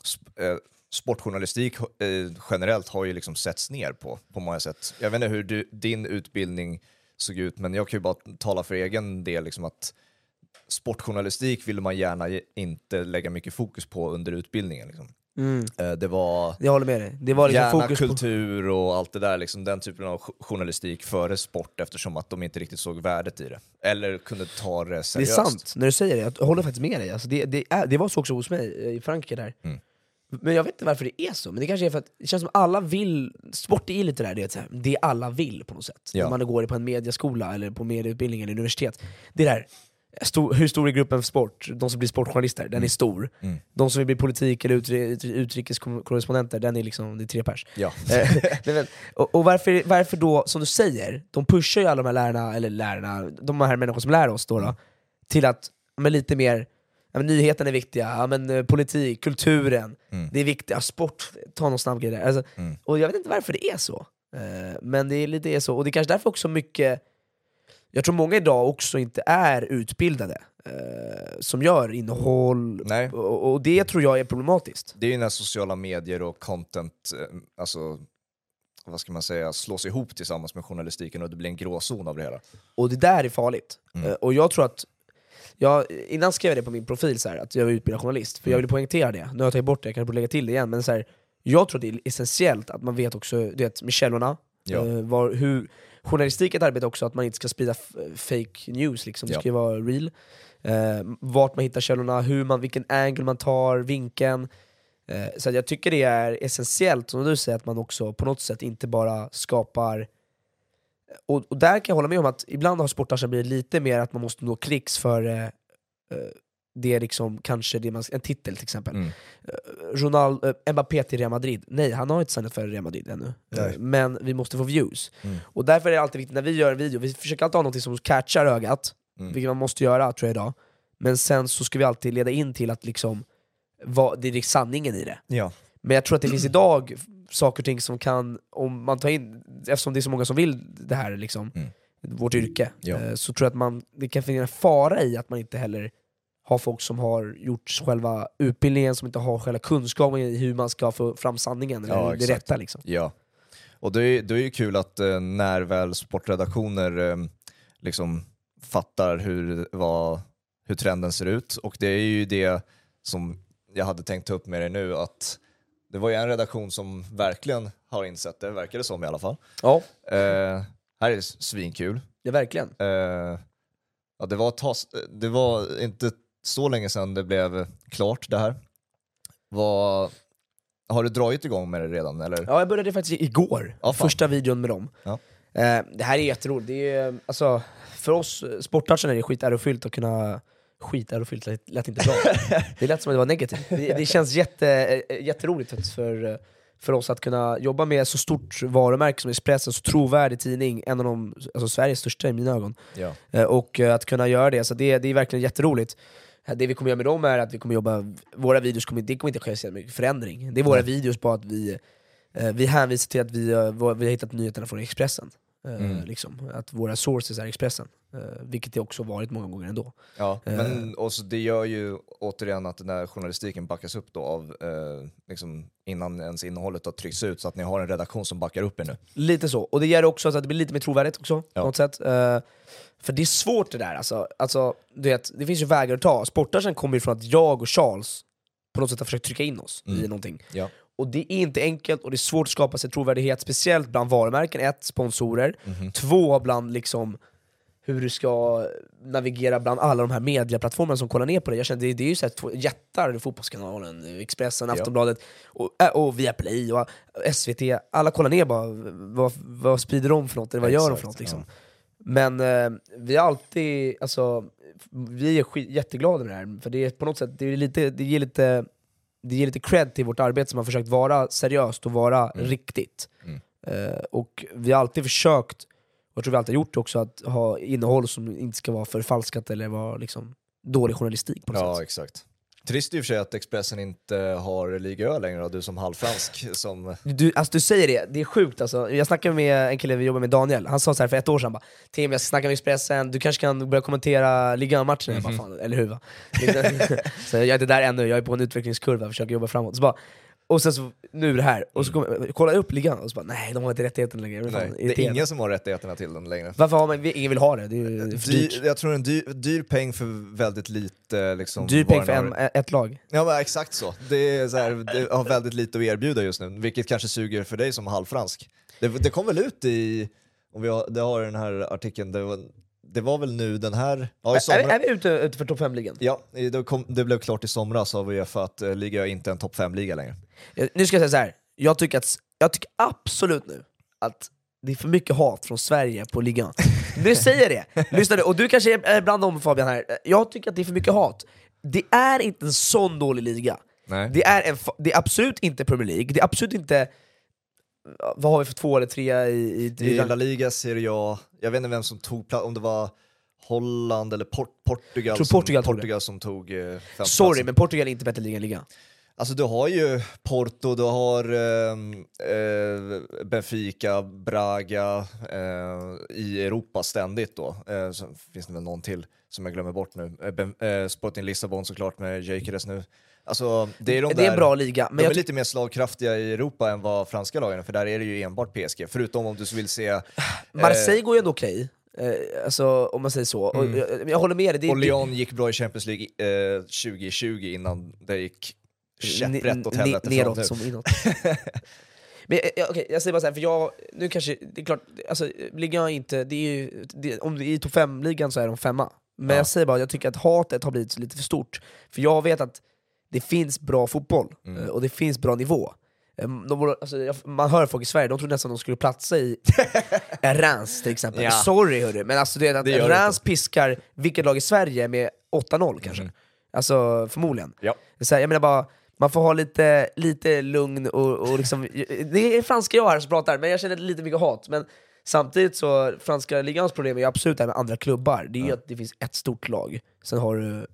sp- eh, sportjournalistik eh, generellt har ju liksom setts ner på, på många sätt. Jag vet inte hur du, din utbildning såg ut, men jag kan ju bara tala för egen del. Liksom att sportjournalistik ville man gärna inte lägga mycket fokus på under utbildningen. Liksom. Mm. Eh, det var Jag håller med dig. Det var liksom gärna fokus på... kultur och allt det där, liksom, den typen av jo- journalistik före sport eftersom att de inte riktigt såg värdet i det. Eller kunde ta det Det är seriöst. sant, när du säger det, jag håller faktiskt med dig. Alltså det, det, är, det var så också hos mig eh, i Frankrike där. Mm. Men jag vet inte varför det är så, men det kanske är för att det känns som alla vill, sport är lite där, det, är det alla vill på något sätt. Ja. När man går på en mediaskola, eller på medieutbildning eller universitet. Det där, stor, hur stor är gruppen för sport? De som blir sportjournalister, den är stor. Mm. De som vill bli politik eller utri, utri, utrikeskorrespondenter, den är liksom, det är tre pers. Ja. Eh, och och varför, varför då, som du säger, de pushar ju alla de här lärarna, eller lärarna, de här människorna som lär oss då, då till att, men lite mer, ja, nyheten är viktiga, ja, men, eh, politik, kulturen, Mm. det är viktigt, ja, sport, ta någon snabb grej där. Alltså, Mm. Och jag vet inte varför det är så, eh, men det är lite så, och det är kanske därför också mycket, jag tror många idag också inte är utbildade, eh, som gör innehåll, och, och det tror jag är problematiskt. Det är ju när sociala medier och content, eh, alltså vad ska man säga, slås ihop tillsammans med journalistiken och det blir en gråzon av det hela. Och det där är farligt. Mm. Eh, Och jag tror att, jag, innan skrev jag det på min profil, så här, att jag var utbildad journalist, för jag Mm. ville poängtera det. Nu har jag tagit bort det, jag kan lägga till det igen, men så här, jag tror att det är essentiellt att man vet också du vet, med källorna, Ja. eh, var, hur, journalistik är ett arbete också, att man inte ska sprida fake news, liksom. det ska ju vara real. Eh, vart man hittar källorna, hur man, vilken angle man tar, vinkeln. Eh, så jag tycker det är essentiellt, som du säger, att man också på något sätt inte bara skapar och, och där kan jag hålla med om att ibland har sportarsar blivit lite mer att man måste nå klicks för eh, det är liksom kanske det man, en titel till exempel. Mm. Ronald, eh, Mbappé till Real Madrid, nej han har inte signat för Real Madrid ännu. Nej. Eh, men vi måste få views. Mm. Och därför är det alltid viktigt när vi gör en video, vi försöker alltid ha något som catchar ögat, Mm. vilket man måste göra tror jag idag. Men sen så ska vi alltid leda in till att liksom vad, det är sanningen i det. Ja. Men jag tror att det finns idag saker och ting som kan, om man tar in, eftersom det är så många som vill det här, liksom, Mm. vårt yrke, Ja. eh, så tror jag att man, det kan finnas en fara i att man inte heller har folk som har gjort själva utbildningen, som inte har själva kunskapen i hur man ska få fram sanningen, eller Ja, det exakt. rätta. Liksom. Ja, och det är, det är ju kul att eh, när väl sportredaktioner eh, liksom fattar hur, vad, hur trenden ser ut, och det är ju det som jag hade tänkt ta upp med dig nu, att det var ju en redaktion som verkligen har insett det, verkar det som i alla fall. Ja, Eh, här är svinkul. är verkligen. Eh, ja, det, var tag, det var inte så länge sedan det blev klart det här. Vad, har du dragit igång med det redan eller? Ja, jag började faktiskt igår, Ja, första videon med dem. Ja. Eh, det här är jätteroligt, det är, alltså, för oss sporttouchen är det skitärofyllt att kunna Skitärofyllt lät, lät inte bra. det lät som att det var negativt. Det, det känns jätte, eh, jätteroligt för, för oss att kunna jobba med så stort varumärke som Expressen, så trovärdig tidning, en av de, alltså Sveriges största i mina ögon. Ja. Eh, Och att kunna göra det, så det, det är verkligen jätteroligt. Det vi kommer göra med dem är att vi kommer jobba, våra videos kommer, det kommer inte ske så mycket förändring. Det är våra videos på att vi, eh, vi hänvisar till att vi, eh, vi har hittat nyheterna från Expressen. Eh, Mm. Liksom. Att våra sources är Expressen. Eh, vilket det också varit många gånger ändå. Ja, Eh. men också det gör ju återigen att den här journalistiken backas upp då av, eh, liksom, innan ens innehållet har tryckts ut, så att ni har en redaktion som backar upp er nu. Lite så, och det gör också så att det blir lite mer trovärdigt också, Ja. på något sätt. Eh, för det är svårt det där alltså. alltså du vet, det finns ju vägar att ta. Sportarsen kommer ju från att jag och Charles på något sätt har försökt trycka in oss i Mm. någonting. Ja. Och det är inte enkelt, och det är svårt att skapa sig trovärdighet, speciellt bland varumärken, ett, sponsorer, Mhm. två, bland liksom hur du ska navigera bland alla de här mediaplattformarna som kollar ner på dig. Jag känner, det, det är ju så här, två jättar, Fotbollskanalen, Expressen. Aftonbladet, och, äh, och Viaplay, och SVT, alla kollar ner bara, vad, vad sprider de för något, eller vad gör de Exakt, för något liksom. ja. Men eh, vi har alltid, alltså, vi är skit, jätteglada med det här, för det är på något sätt, det, är lite, det ger lite det ger lite cred till vårt arbete som har försökt vara seriöst och vara Mm. riktigt. Mm. Eh, och vi har alltid försökt, jag tror vi alltid har gjort också, att ha innehåll som inte ska vara förfalskat eller vara liksom dålig journalistik på något Ja, sätt. exakt. Trist i och för sig att Expressen inte har Liga Ö längre, och du som halvfransk som... Du, alltså, du säger det, det är sjukt alltså. Jag snackade med en kille vi jobbar med, Daniel, han sa så här för ett år sedan bara Tim jag ska snacka med Expressen, du kanske kan börja kommentera ligamatchen? Jag bara fan, eller hur va? Så jag är inte där ännu, jag är på en utvecklingskurva, försöker jobba framåt. Så bara, och sen så, nu är det här, och så kom, kolla upp ligan, och så bara nej de har inte rättigheten längre. Jag Nej, det är ingen som har rättigheterna till den längre. Varför har man, ingen vill ha det? Det är ju för dyrt. Dyr, jag tror en dyr, dyr peng för väldigt lite liksom, Dyr peng för en, ett lag. Ja men exakt så. Det, är så här, det har väldigt lite att erbjuda just nu, vilket kanske suger för dig som halvfransk. Det, det kom väl ut i, om vi har, det har den här artikeln, det var, det var väl nu den här, ja i Är, somras, är, är vi ute, ute för topp 5-ligan? ja, det, kom, det blev klart i somras av Uefa att uh, Liga är inte en topp 5-liga längre. Jag- Nu ska jag säga så här. jag tycker, att, jag tycker absolut nu att det är för mycket hat från Sverige på ligan. Nu säger jag det! Lyssna nu, och du kanske är bland dem Fabian här, jag tycker att det är för mycket hat. Det är inte en sån dålig liga. Nej. Det är, en, det är absolut inte Premier League, det är absolut inte... Vad har vi för två eller tre i... i, I La Liga, Serie A, jag vet inte vem som tog plats, om det var Holland eller Port Portugal, som, Portugal tog. Portugal som tog eh. Sorry, men Portugal är inte bättre liga än ligan. Alltså du har ju Porto, du har ehm, eh, Benfica, Braga eh, i Europa ständigt då. Eh, så finns det väl någon till som jag glömmer bort nu. Eh, ben, eh, Sporting Lissabon såklart med Gyökeres nu. Alltså det är de det är en bra liga, men de jag är lite mer slagkraftiga i Europa än vad franska lagen är, för där är det ju enbart PSG. Förutom om du vill se... Marseille går ju ändå okej, eh, alltså, om man säger så. Och, Mm. jag, jag håller med dig, det, Och Lyon gick bra i Champions League eh, 2020 innan det gick käpprätt åt helvete neråt som inåt. Men eh, okej, jag säger bara såhär, för jag, nu kanske, det är klart, alltså, ligan är inte, det är ju, det, om det är i topp 5-ligan så är de femma. Men Ja. jag säger bara, jag tycker att hatet har blivit lite för stort. För jag vet att det finns bra fotboll, Mm. eh, och det finns bra nivå. Eh, De, alltså, man hör folk i Sverige, de tror nästan de skulle platsa i Reims till exempel. Ja. Sorry hörru, men alltså det är att Det Reims piskar vilket lag i Sverige med 8-0 kanske. Mhm. Alltså förmodligen. Ja. Så här, jag menar bara, man får ha lite, lite lugn och, och liksom, det är franska jag här som pratar, men jag känner lite mycket hat. Men samtidigt så, franska ligans problem är ju absolut det här med andra klubbar, det är ju Ja. att det finns ett stort lag, sen har du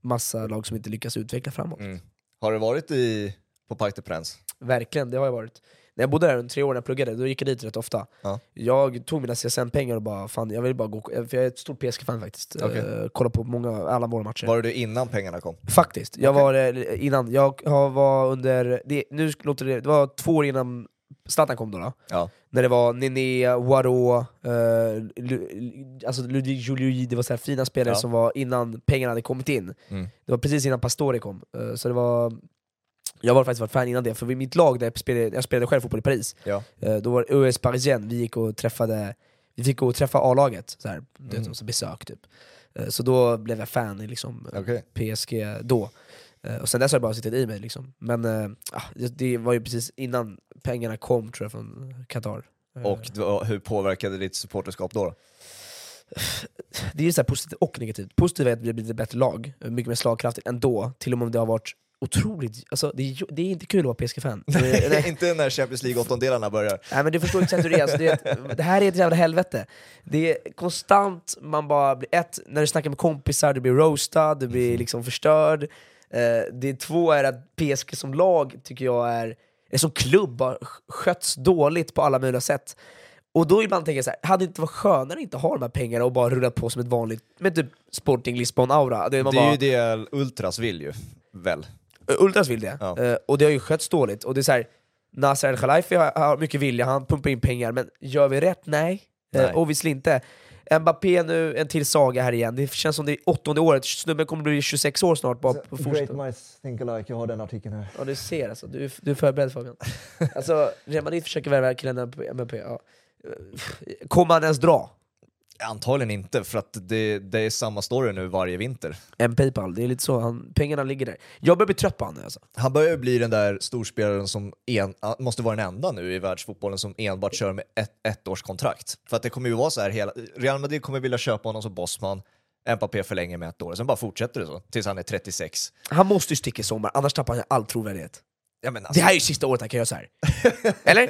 massa lag som inte lyckas utveckla framåt. Mm. Har du varit i, på Parc des Princes? Verkligen, det har jag varit. När jag bodde där under tre år när jag pluggade, då gick jag dit rätt ofta. Ja. Jag tog mina CSN-pengar och bara, fan jag vill bara gå, för jag är ett stort PSG-fan faktiskt. Okej. Eh, kollar på många, alla våra matcher. Var du innan pengarna kom? Faktiskt, jag Okej. var eh, innan, jag har- var under, det, nu låter det, det var två år innan Zlatan kom då, då. Ja. När det var Nené, Waro, eh, Lu- alltså Ludvig Juliui, det var så här fina spelare Ja. som var innan pengarna hade kommit in. Mm. Det var precis innan Pastore kom, Eh, så det var jag var faktiskt varit fan innan det, för vid mitt lag där jag spelade, jag spelade själv fotboll i Paris, Ja. eh, då var det US Parisien, vi gick och träffade vi fick gå och träffa A-laget, så här, Mm. som besök typ. Eh, Så då blev jag fan i liksom, Okej. PSG då. Eh, Och sen dess har det bara suttit i mig liksom. Men ah, det- var ju precis innan pengarna kom tror jag från Qatar. Eh, Och då, hur påverkade ditt supporterskap då? då? det är ju så här positivt och negativt. Positivt är att vi har blivit ett bättre lag, mycket mer slagkraftigt ändå, till och med om det har varit otroligt, alltså, det, är, det är inte kul att vara PSG-fan. Inte när Champions League-åttondelarna börjar. Nej men du förstår exakt hur det är, alltså, det, är det här är ett jävla helvete. Det är konstant, man bara blir ett, när du snackar med kompisar, du blir roastad, du blir liksom förstörd. Eh, det två är att PSG som lag tycker jag är, är som klubb, har skötts dåligt på alla möjliga sätt. Och då ibland tänker jag så här, hade det inte varit skönare att inte ha de här pengarna och bara rulla på som ett vanligt, med typ Sporting Lisbon-aura? Det, Det är ju det Ultras vill ju, väl? Ultras vill det, Ja. Eh, och det har ju skötts dåligt. Och det är så här, Nasser El-Khelaifi har, har mycket vilja, han pumpar in pengar, men gör vi rätt? Nej. Nej. Uh, obviously inte. Mbappé nu, en till saga här igen. Det känns som det är åttonde året, snubben kommer bli 26 år snart. Bara på fortsätta. minds think alike, jag har den artikeln här. Ja du ser alltså, du, du är förberedd Fabian. alltså, Real Madrid försöker värva killen Mbappé. Ja. Kommer han ens dra? Antagligen inte, för att det, det är samma story nu varje vinter. En Paypal, det är lite så, han, pengarna ligger där. Jag börjar bli trött på honom alltså. Han börjar bli den där storspelaren som en, måste vara den enda nu i världsfotbollen som enbart kör med ett ettårskontrakt. För att det kommer ju vara så här hela... Real Madrid kommer vilja köpa honom som bossman, Mbappé förlänger med ett år, sen bara fortsätter det så tills han är 36. Han måste ju sticka i sommar, annars tappar han all trovärdighet. Ja, men Det alltså, här är ju sista året han kan göra så här. Eller?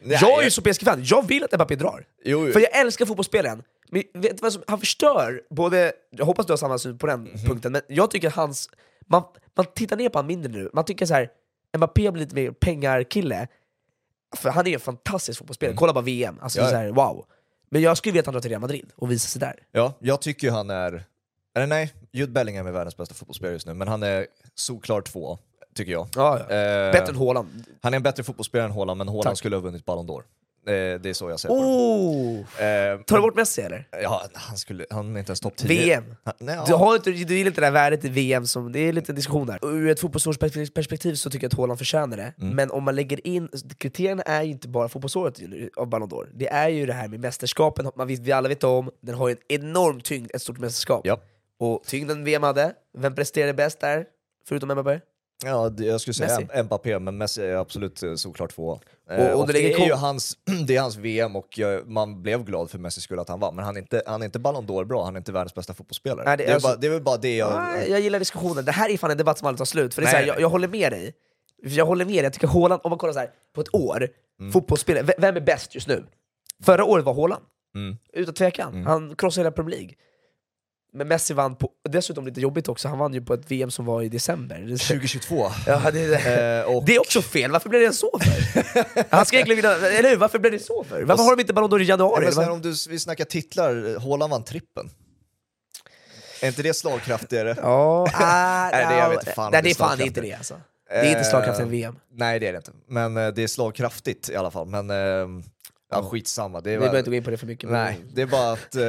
Nej, jag är ju så PSG-fan, jag vill att Mbappé drar. jo, För jag älskar fotbollsspelaren. Men vet vad som, han förstör både, jag hoppas du har samma syn på den Mhm. punkten, men jag tycker att hans, man, man tittar ner på honom mindre nu, man tycker så här. Mbappé blir lite mer pengarkille, för han är en fantastisk fotbollsspelare, kolla bara VM, alltså Mm. Ja. så här, wow. Men jag skulle vilja att han drar till Real Madrid och visar sig där. Ja, jag tycker han är... Eller nej, Jude Bellingham är världens bästa fotbollsspelare just nu, men han är solklar två, tycker jag. Ja, ja. Eh, Bättre än Haaland. Han är en bättre fotbollsspelare än Haaland, men Haaland Tack. skulle ha vunnit Ballon d'Or. Eh, det är så jag ser på Oh! det. Eh, Tar du bort Messi eller? Ja, han, skulle, han är inte ens topp 10. VM? Han, nej, Du, ja. har inte, du gillar inte det där värdet i VM, som, det är lite diskussion där. Ur ett fotbollsårsperspektiv så tycker jag att Haaland förtjänar det, Mm. men om man lägger in, kriterierna är ju inte bara fotbollsåret av Ballon d'Or, det är ju det här med mästerskapen, man vet, vi alla vet om, den har ju en enorm tyngd, ett stort mästerskap. Ja. Och tyngden VM hade, vem presterade bäst där? Förutom Mbappé? Ja, jag skulle säga Messi. Mbappé, men Messi är absolut eh, såklart två. Eh, Och- och och det är ju hans, det är hans VM och man blev glad för Messi skulle att han vann, men han är inte, han är inte Ballon d'Or bra, han är inte världens bästa fotbollsspelare. Nej, det det, är alltså- bara, det är väl bara det jag... Nej, jag gillar diskussionen, det här är fan en debatt som aldrig tar slut, för det är Nej, så här, jag, jag håller med dig. Jag håller med dig, jag tycker Haaland, om man kollar så här, på ett år, Mm. fotbollsspelare, vem är bäst just nu? Förra året var Haaland, Mm. utan tvekan. Mm. Han krossade hela Premier League. Men Messi vann på, dessutom lite jobbigt också, han vann ju på ett VM som var i december. Det- 2022. Ja, det, det. Eh, och det är också fel, varför blev det så för? Han ska egentligen vinna, eller hur? Varför blev det så för? Varför har de inte Ballon d'Or i Ja, januari? men sen om du, vi snackar titlar, Haaland vann trippen. Är inte det slagkraftigare? Ja, ah, Nej, det- jag ja, vet fan nej, det är fan inte slagkraftigt. det alltså. Det är inte Eh, slagkraftigare än VM. Nej det är det inte, men eh, det är slagkraftigt i alla fall. Men eh, ja, skitsamma. Det är Vi behöver inte gå in på det för mycket. Nej, det är bara att eh,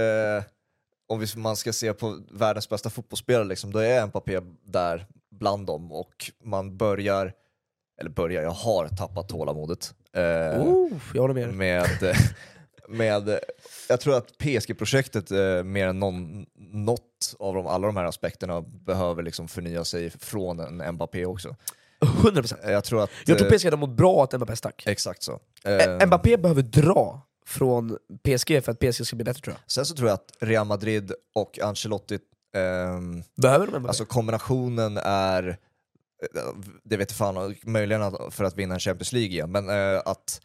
om vi, man ska se på världens bästa fotbollsspelare, liksom, då är Mbappé där bland dem och man börjar, eller börjar, jag har tappat tålamodet. Eh, Oh, jag håller med med, eh, med, jag tror att PSG-projektet eh, mer än någon, något av de, alla de här aspekterna behöver liksom förnya sig från en Mbappé också. 100%. Eh, Jag tror att... Jag tror eh, PSG hade mått bra att Mbappé stack. Exakt så. Eh, Eh, Mbappé behöver dra från PSG för att PSG ska bli bättre tror jag. Sen så tror jag att Real Madrid och Ancelotti, ehm, Behöver de alltså kombinationen är, eh, det vet jag fan, möjligen för att vinna en Champions League igen, men eh, att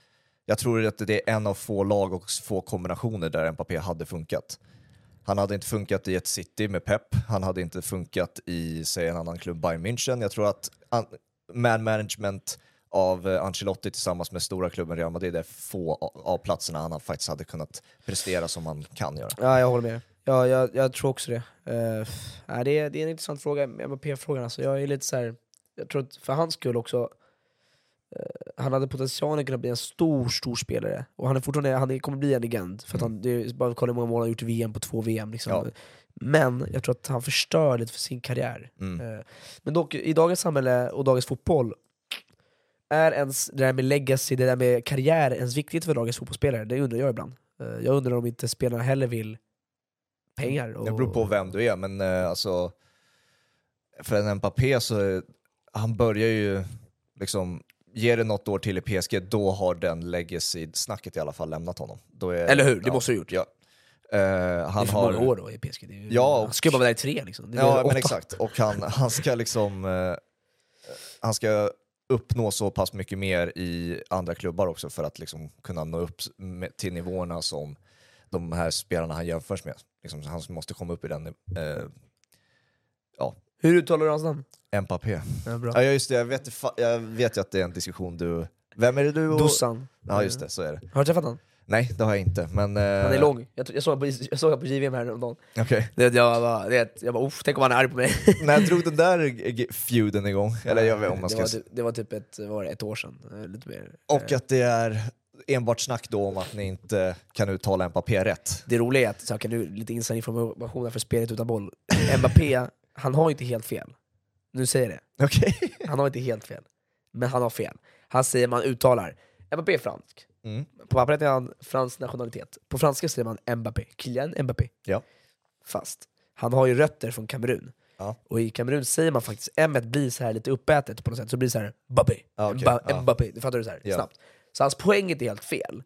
jag tror att det är en av få lag och få kombinationer där Mbappé hade funkat. Han hade inte funkat i ett City med Pep, han hade inte funkat i, säg en annan klubb, Bayern München. Jag tror att an- man management av eh, Ancelotti tillsammans med stora klubben Real Madrid är få av platserna han faktiskt hade kunnat prestera som han kan göra. Ja, jag håller med. Ja, jag, jag tror också det. Uh, det, är, det är en intressant fråga, Mbappé-frågan. Alltså, jag är lite så här, jag tror att för hans skull också, eh, han hade potentialen att kunna bli en stor, stor spelare. Och han är fortfarande, han kommer bli en legend. För att han, det är bara kolla hur många mål han gjort i VM på två VM. Liksom. Ja. Men jag tror att han förstör lite för sin karriär. Mm. Men dock, i dagens samhälle och dagens fotboll, är ens det där med legacy, det där med karriär ens viktigt för dagens fotbollsspelare? Det undrar jag ibland. Eh, Jag undrar om inte spelarna heller vill pengar. Och... Det beror på vem du är, men eh, alltså för en Mbappé så han börjar ju liksom, ger det något år till i PSG, då har den legacy-snacket i alla fall lämnat honom. Är, Eller hur? Det ja, måste ha gjort. Ja. Det han är för har... många år då i PSG. Det är. Ja, och- Han ska bara vara där i tre liksom. Det är Ja, men exakt. Och han, han ska liksom... Eh, han ska uppnå så pass mycket mer i andra klubbar också för att liksom kunna nå upp till nivåerna som de här spelarna han jämförs med. Liksom, han måste komma upp i den... Eh, Hur uttalar du hans namn? Mbappé. Ja, bra. Ja just det, jag vet, jag vet ju att det är en diskussion du... Vem är det du och... Dusan. Ja just det, så är det. Har du träffat honom? Nej, det har jag inte, men... Eh, Han är lång. Jag, jag såg honom på, jag på JVM häromdagen. Okej. Det, jag bara, det, jag bara uff, tänk om han är arg på mig. När drog den där feuden igång? Eller jag vet om man det, ska... var, typ- det var typ ett, var det, ett år sedan, eh, lite mer. Och att det är enbart snack då om att ni inte kan uttala Mbappé rätt. Det roliga är att, så här, kan du lite inside information här för spelet utan boll. Mbappé, han har inte helt fel. Nu säger jag det. Okej. Han har inte helt fel. Men han har fel. Han säger, man uttalar, Mbappé är fransk. Mm. På pappret är han fransk nationalitet. På franska säger man Mbappé, Kylian Mbappé. Ja. Fast, han har ju rötter från Kamerun. Ja. Och i Kamerun säger man faktiskt, M blir så här lite uppätet på något sätt, så blir det så här Mbappé. Mba- Ja. Mbappé, det fattar du så här, Ja. snabbt. Så hans poäng är helt fel.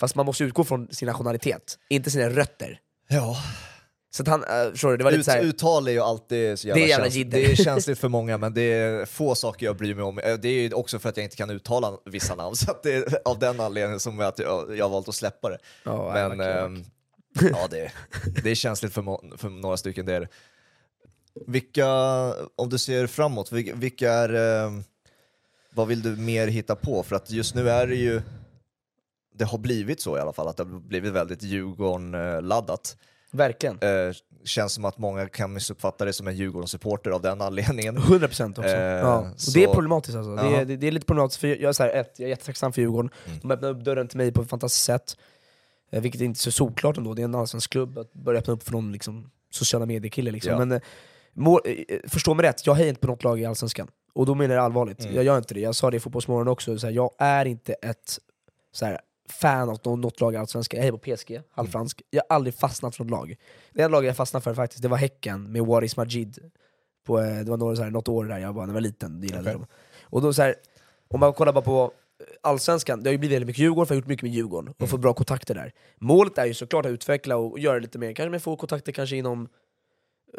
Fast man måste utgå från sin nationalitet, inte sina rötter. Ja. Så att han, uh, förstår du, det var lite Ut, så här, uttal är ju alltid så jävla, Det är jävla känsligt. Det är känsligt för många, men det är få saker jag bryr mig om. Eh, Det är ju också för att jag inte kan uttala vissa namn, så att det är av den anledningen som jag, att jag, har valt att släppa det. ja, Men ehm, ja, det, det är känsligt för, för några stycken. Det är. Vilka, om du ser framåt, vilka, är, ehm, vad vill du mer hitta på? För att just nu är det ju, det har blivit så i alla fall, att det har blivit väldigt Djurgården-laddat. Verkligen. Eh, känns som att många kan missuppfatta det som en Djurgården-supporter av den anledningen. 100% också. Eh, ja. Och så- Det är problematiskt alltså. Det är, det, det är lite problematiskt, för jag, jag är, så här, ett, jag är jättetacksam för Djurgården. Mm. De öppnar upp dörren till mig på ett fantastiskt sätt. Eh, vilket är inte så solklart ändå, det är en allsvensk klubb att börja öppna upp för någon liksom, sociala medier-kille. Liksom. Ja. Men eh, mål, eh, förstå mig rätt, jag hejar inte på något lag i Allsvenskan. Och då menar jag allvarligt, Mm. jag gör inte det. Jag sa det i Fotbollsmorgon också, så här, jag är inte ett så här, fan av något, lag i Allsvenskan. Jag hejar på PSG, halvfransk. Jag har aldrig fastnat för något lag. Det enda laget jag fastnade för faktiskt, det var Häcken med Waris Majid. På, eh, det var några, så här, något år där jag var, när jag var liten, gillade Okej. dem. Och då så här, om man kollar bara på Allsvenskan, det har ju blivit väldigt mycket Djurgården, för jag har gjort mycket med Djurgården och Mm. fått bra kontakter där. Målet är ju såklart att utveckla och göra lite mer, kanske med få kontakter kanske inom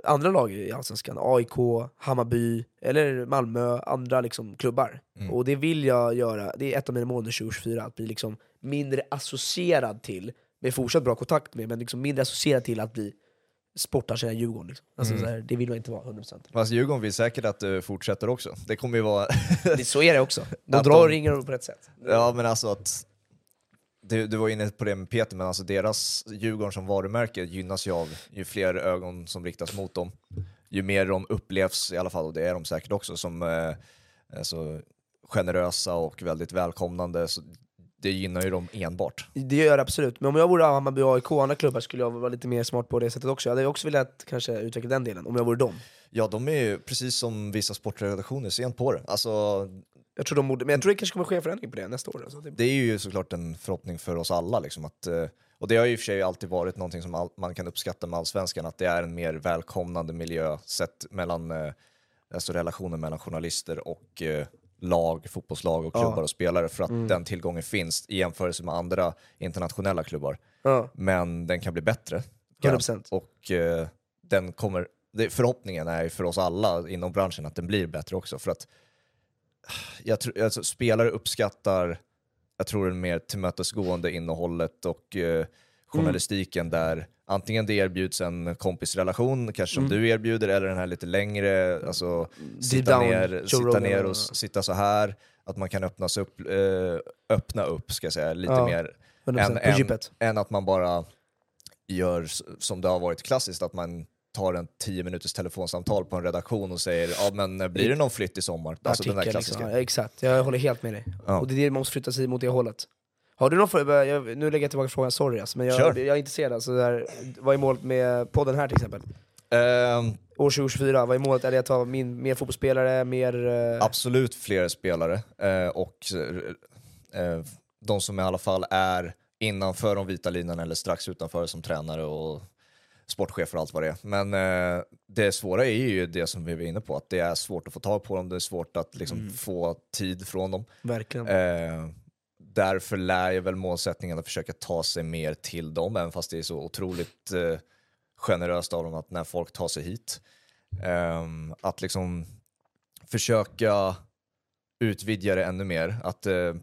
andra lag i Allsvenskan, AIK, Hammarby, eller Malmö, andra liksom klubbar. Mm. Och det vill jag göra, det är ett av mina mål under 2024, att bli liksom mindre associerad till, med fortsatt bra kontakt med, men liksom mindre associerad till att bli sportarsena i Djurgården. Liksom. Alltså, Mm. här, det vill man inte vara 100%. Fast Djurgården vill säkert att du fortsätter också. Det kommer ju vara... Det, så är det också. De drar och ringer på rätt sätt. ja men alltså att... Du, du var inne på det med Peter, men alltså deras Djurgården som varumärke gynnas ju av ju fler ögon som riktas mot dem. Ju mer de upplevs, i alla fall, och det är de säkert också, som eh, alltså, generösa och väldigt välkomnande. Så det gynnar ju dem enbart. Det gör det absolut, men om jag vore Hammarby, AIK och andra klubbar skulle jag vara lite mer smart på det sättet också. Jag hade också velat kanske utveckla den delen, om jag vore dem. Ja, de är ju precis som vissa sportredaktioner sent på det. Alltså, Jag tror de borde, men jag tror det kanske kommer ske en förändring på det nästa år. Alltså. Det, det är ju såklart en förhoppning för oss alla. Liksom, att, eh, och det har ju i och för sig alltid varit någonting som all, man kan uppskatta med allsvenskan, att det är en mer välkomnande miljö sett mellan eh, alltså relationen mellan journalister och eh, lag, fotbollslag och Ja. klubbar och spelare för att Mm. den tillgången finns i jämförelse med andra internationella klubbar. ja, Men den kan bli bättre. 100%. Och eh, den kommer, det, förhoppningen är för oss alla inom branschen att den blir bättre också. För att jag tror, alltså, spelare uppskattar, jag tror det mer tillmötesgående innehållet och eh, journalistiken där antingen det erbjuds en kompisrelation, kanske som Mm. du erbjuder, eller den här lite längre, alltså sitta down, ner, sitta ner och- sitta så här att man kan öppnas upp, eh, öppna upp ska jag säga, lite Ja. mer 100% än, än, än att man bara gör som det har varit klassiskt, att man tar en 10 minuters telefonsamtal på en redaktion och säger ja men eh, blir det någon flytt i sommar? Alltså den där Artikel, klassiska. liksom. ja, exakt, jag håller helt med dig. Ja. Och det är det man måste flytta sig mot det hållet. Har du någon för, jag, nu lägger jag tillbaka frågan, sorry alltså, men jag, Kör. jag är intresserad. Alltså, där, vad är målet med podden här till exempel? Ehm, År 2024, vad är målet? Är det att ha min, mer fotbollsspelare, mer... eh, absolut fler spelare eh, och eh, de som i alla fall är innanför de vita linan eller strax utanför som tränare och sportchefer och allt vad det är. Men eh, det svåra är ju det som vi var inne på, att det är svårt att få tag på dem, det är svårt att liksom, Mm. få tid från dem. Verkligen. Eh, därför lär jag väl målsättningen att försöka ta sig mer till dem, även fast det är så otroligt eh, generöst av dem att när folk tar sig hit, ehm, att liksom försöka utvidga det ännu mer. Att eh,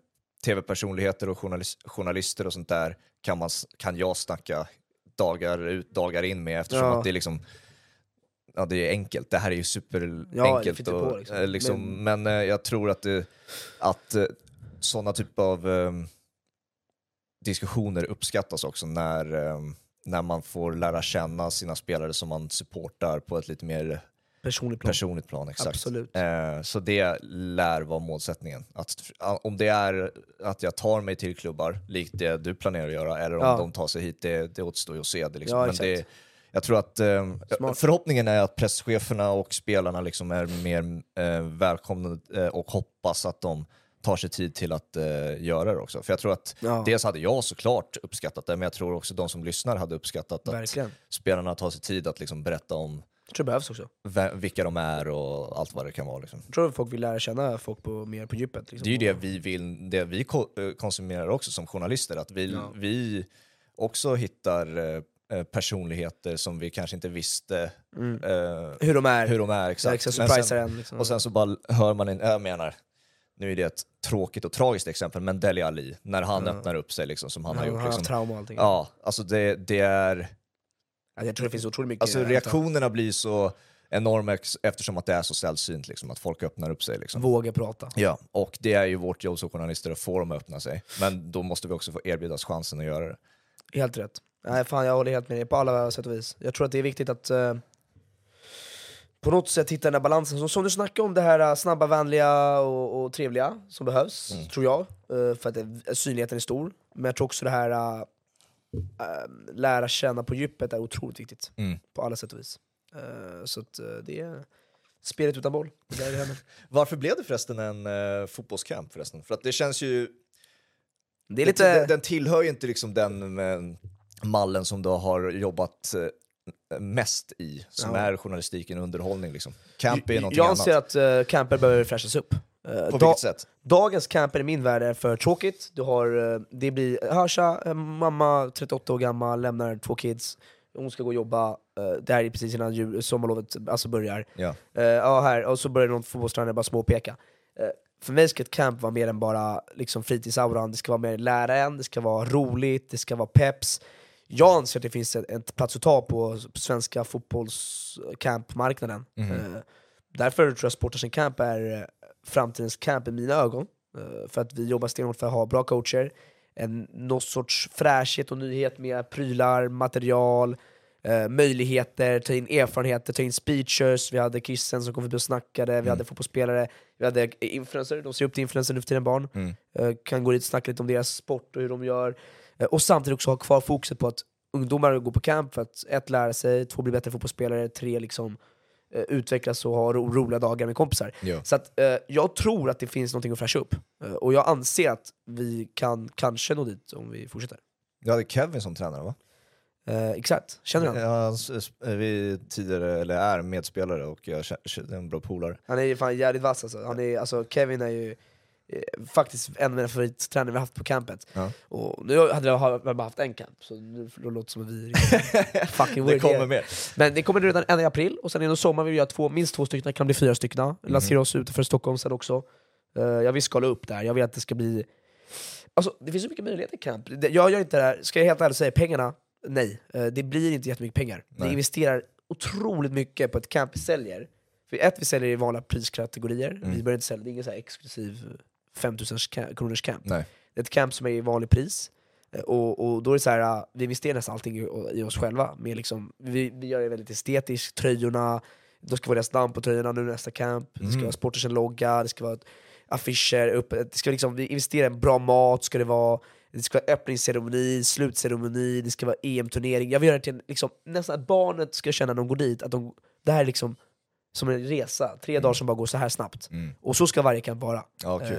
tv-personligheter och journalis- journalister och sånt där kan, man, kan jag snacka dagar ut, dagar in med eftersom Ja. att det är liksom Ja, det är enkelt. Det här är ju Ja, superenkelt. och, på, liksom. eh, liksom, men eh, jag tror att, det, att eh, sådana typer av eh, diskussioner uppskattas också när, eh, när man får lära känna sina spelare som man supportar på ett lite mer Personligt plan. personligt plan. Exakt. Absolut. Eh, så det lär vara målsättningen. Att, om det är att jag tar mig till klubbar, likt det du planerar att göra, eller om Ja. de tar sig hit, det, det återstår ju att se. Det, liksom. Ja, Men det, jag tror att eh, förhoppningen är att presscheferna och spelarna liksom är mer eh, välkomna eh, och hoppas att de tar sig tid till att eh, göra det också. För jag tror att Ja, dels hade jag såklart uppskattat det, men jag tror också de som lyssnar hade uppskattat att verkligen. spelarna tar sig tid att liksom berätta om Jag tror det behövs också. vilka de är och allt vad det kan vara. Liksom. Jag tror folk vill lära känna folk på, mer på djupet. Liksom. Det är ju det vi vill, det vi eh, konsumerar också som journalister, att vi, Ja. vi också hittar eh, eh, personligheter som vi kanske inte visste Mm. eh, Hur de är. hur de är. Exakt. Exakt. Sen, en. Liksom. och sen så bara hör man en, jag menar, nu är det ett tråkigt och tragiskt exempel, men Deli Ali, när han Ja. öppnar upp sig liksom, som han han, har gjort. har haft Liksom. trauma och allting. Ja, alltså det, det är, Ja, Jag tror det finns otroligt mycket. alltså reaktionerna blir så enorma eftersom att det är så sällsynt, liksom, att folk öppnar upp sig. Liksom. Våga prata. Ja, och det är ju vårt jobb som journalister att få dem att öppna sig. Men då måste vi också få erbjudas chansen att göra det. Helt rätt. Nej, fan, jag håller helt med dig på alla sätt och vis. Jag tror att det är viktigt att eh, på något sätt hitta den här balansen. Som, som du snackade om, det här eh, snabba, vänliga och, och trevliga som behövs, Mm. tror jag. eh, för att det, synligheten är stor. Men jag tror också det här eh, eh, lära känna på djupet är otroligt viktigt. Mm. På alla sätt och vis. Eh, så att, eh, det är spelet utan boll. Det där är det. Varför blev det förresten en uh, fotbollscamp förresten? För att det känns ju... Det är lite... den tillhör ju inte liksom den eh, mallen som du har jobbat eh, mest i, som Ja. är journalistiken och underhållning. Liksom. Camp är någonting jag annat. anser att uh, camper behöver fräschas upp. Eh, På vilket sätt? Dagens camper i min värld är för tråkigt. Du har, eh, det blir eh, mamma 38 år gammal, lämnar två kids, hon ska gå och jobba, det här är precis innan jul, sommarlovet alltså börjar. Ja. Ja, här, och så börjar någon fotbollstränare bara småpeka. Eh, för mig ska ett camp vara mer än bara liksom, fritidsauran, det ska vara mer lära en, det ska vara roligt, det ska vara peps. Jag anser att det finns en, en plats att ta på, svenska fotbollscampmarknaden. Eh, därför tror jag Sporters Camp är eh, framtidens camp i mina ögon. Eh, för att vi jobbar stenhårt för att ha bra coacher, en, någon sorts fräschhet och nyhet med prylar, material, eh, möjligheter, ta in erfarenheter, ta in speechers, vi hade Kissen som kom förbi och snackade, vi Mm. hade fotbollsspelare, vi hade influencers, de ser upp till influencers nu för tiden barn, Mm. eh, kan gå dit och snacka lite om deras sport och hur de gör, och samtidigt också ha kvar fokuset på att ungdomar går på camp för att ett, lära sig, två, bli bättre fotbollsspelare, tre, liksom eh, utvecklas och ha ro roliga dagar med kompisar. Ja. Så att, eh, jag tror att det finns någonting att fräscha upp, eh, och jag anser att vi kan kanske nå dit om vi fortsätter. Du hade Kevin som tränare va? Eh, exakt, känner du honom? Ja, han vi tidigare, eller är medspelare och jag känner, en bra polare. Han är ju fan jävligt vass alltså. Han är, alltså Kevin är ju eh, faktiskt en av mina favorittränare vi haft på campet. Ja. Och nu hade jag bara haft en camp, så nu det låter som att vi fucking Det kommer mer. Men det kommer redan en i april, och sen inom sommar vill vi göra två, minst två stycken, det kan bli fyra stycken. Mhm. Lansera oss utanför Stockholm sen också. Eh, jag vill skala upp där, jag vill att det ska bli... Alltså det finns så mycket möjligheter i camp. Det- Jag gör inte det här, ska jag helt ärligt säga, pengarna nej, eh, det blir inte jättemycket pengar. Vi Nej. investerar otroligt mycket på ett camp vi säljer. För ett, vi säljer i vanliga priskategorier, Mm. vi börjar inte sälja, det är ingen så här exklusiv 5000 ka- kronors camp. Nej. Det är ett camp som är i vanlig pris, Eh, och, och då är det så här, ah, vi investerar nästan allting i, i oss själva. Med liksom, vi, vi gör det väldigt estetiskt, tröjorna, då ska vara deras namn på tröjorna nu nästa camp, det ska Mm. vara sporters logga, det ska vara affischer, upp, det ska liksom, vi investerar i bra mat, ska det vara det ska vara öppningsceremoni, slutceremoni, det ska vara EM-turnering. Jag vill göra det till liksom, nästan att barnet ska känna när de går dit, att de, det här är liksom som en resa, tre dagar som bara går så här snabbt. Mm. Och så ska varje camp vara. Ja. Eh,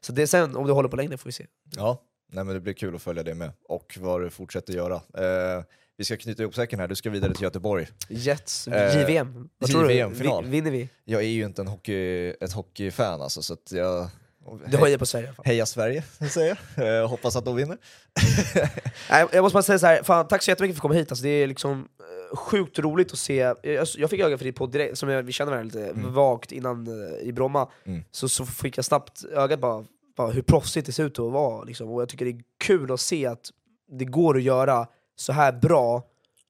så det, sen om det håller på längre får vi se. Ja, nej, men det blir kul att följa det med och vad du fortsätter göra. Eh, vi ska knyta ihop säcken här, du ska vidare till Göteborg. Jets, Eh, JVM, vad tror du? JVM-final. Vi- Vinner vi? Jag är ju inte en hockey, ett hockeyfan alltså, så att jag... Du höjer på Sverige i alla fall. Heja Sverige, säger jag. Eh, hoppas att de vinner. Nej, jag måste bara säga så här, fan, tack så jättemycket för att komma hit, alltså, det är liksom sjukt roligt att se, jag, jag fick öga för podd direkt, som jag, vi känner varandra lite vagt innan eh, i Bromma, Mm. så, så fick jag snabbt ögat bara, bara hur proffsigt det ser ut att vara, liksom. och jag tycker det är kul att se att det går att göra så här bra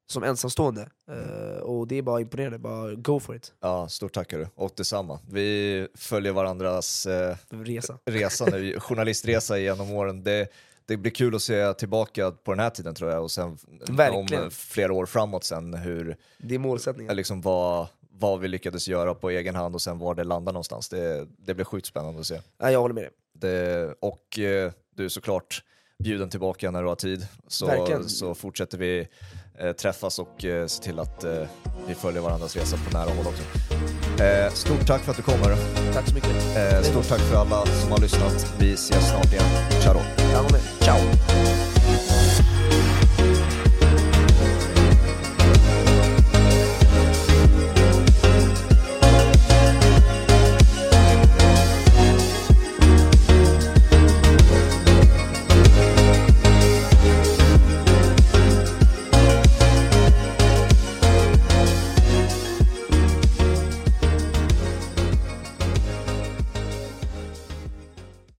som ensamstående, Eh, och det är bara imponerande, bara go for it, Ja, stort tack du. Och detsamma. Vi följer varandras eh, resa. resa nu, journalistresa genom åren. Det, det blir kul att se tillbaka på den här tiden tror jag och sen Verkligen. om flera år framåt sen hur, Det är målsättningen. liksom vad, vad vi lyckades göra på egen hand och sen var det landar någonstans. Det, det blir sjukt spännande att se. Ja, jag håller med dig. Det, och eh, du är såklart bjuden tillbaka när du har tid. Så, Verkligen. så fortsätter vi eh, träffas och eh, se till att eh, vi följer varandras resa på nära håll också. Eh, stort tack för att du kommer. Tack så mycket. Eh, stort tack för alla som har lyssnat. Vi ses snart igen. Ciao. Ciao!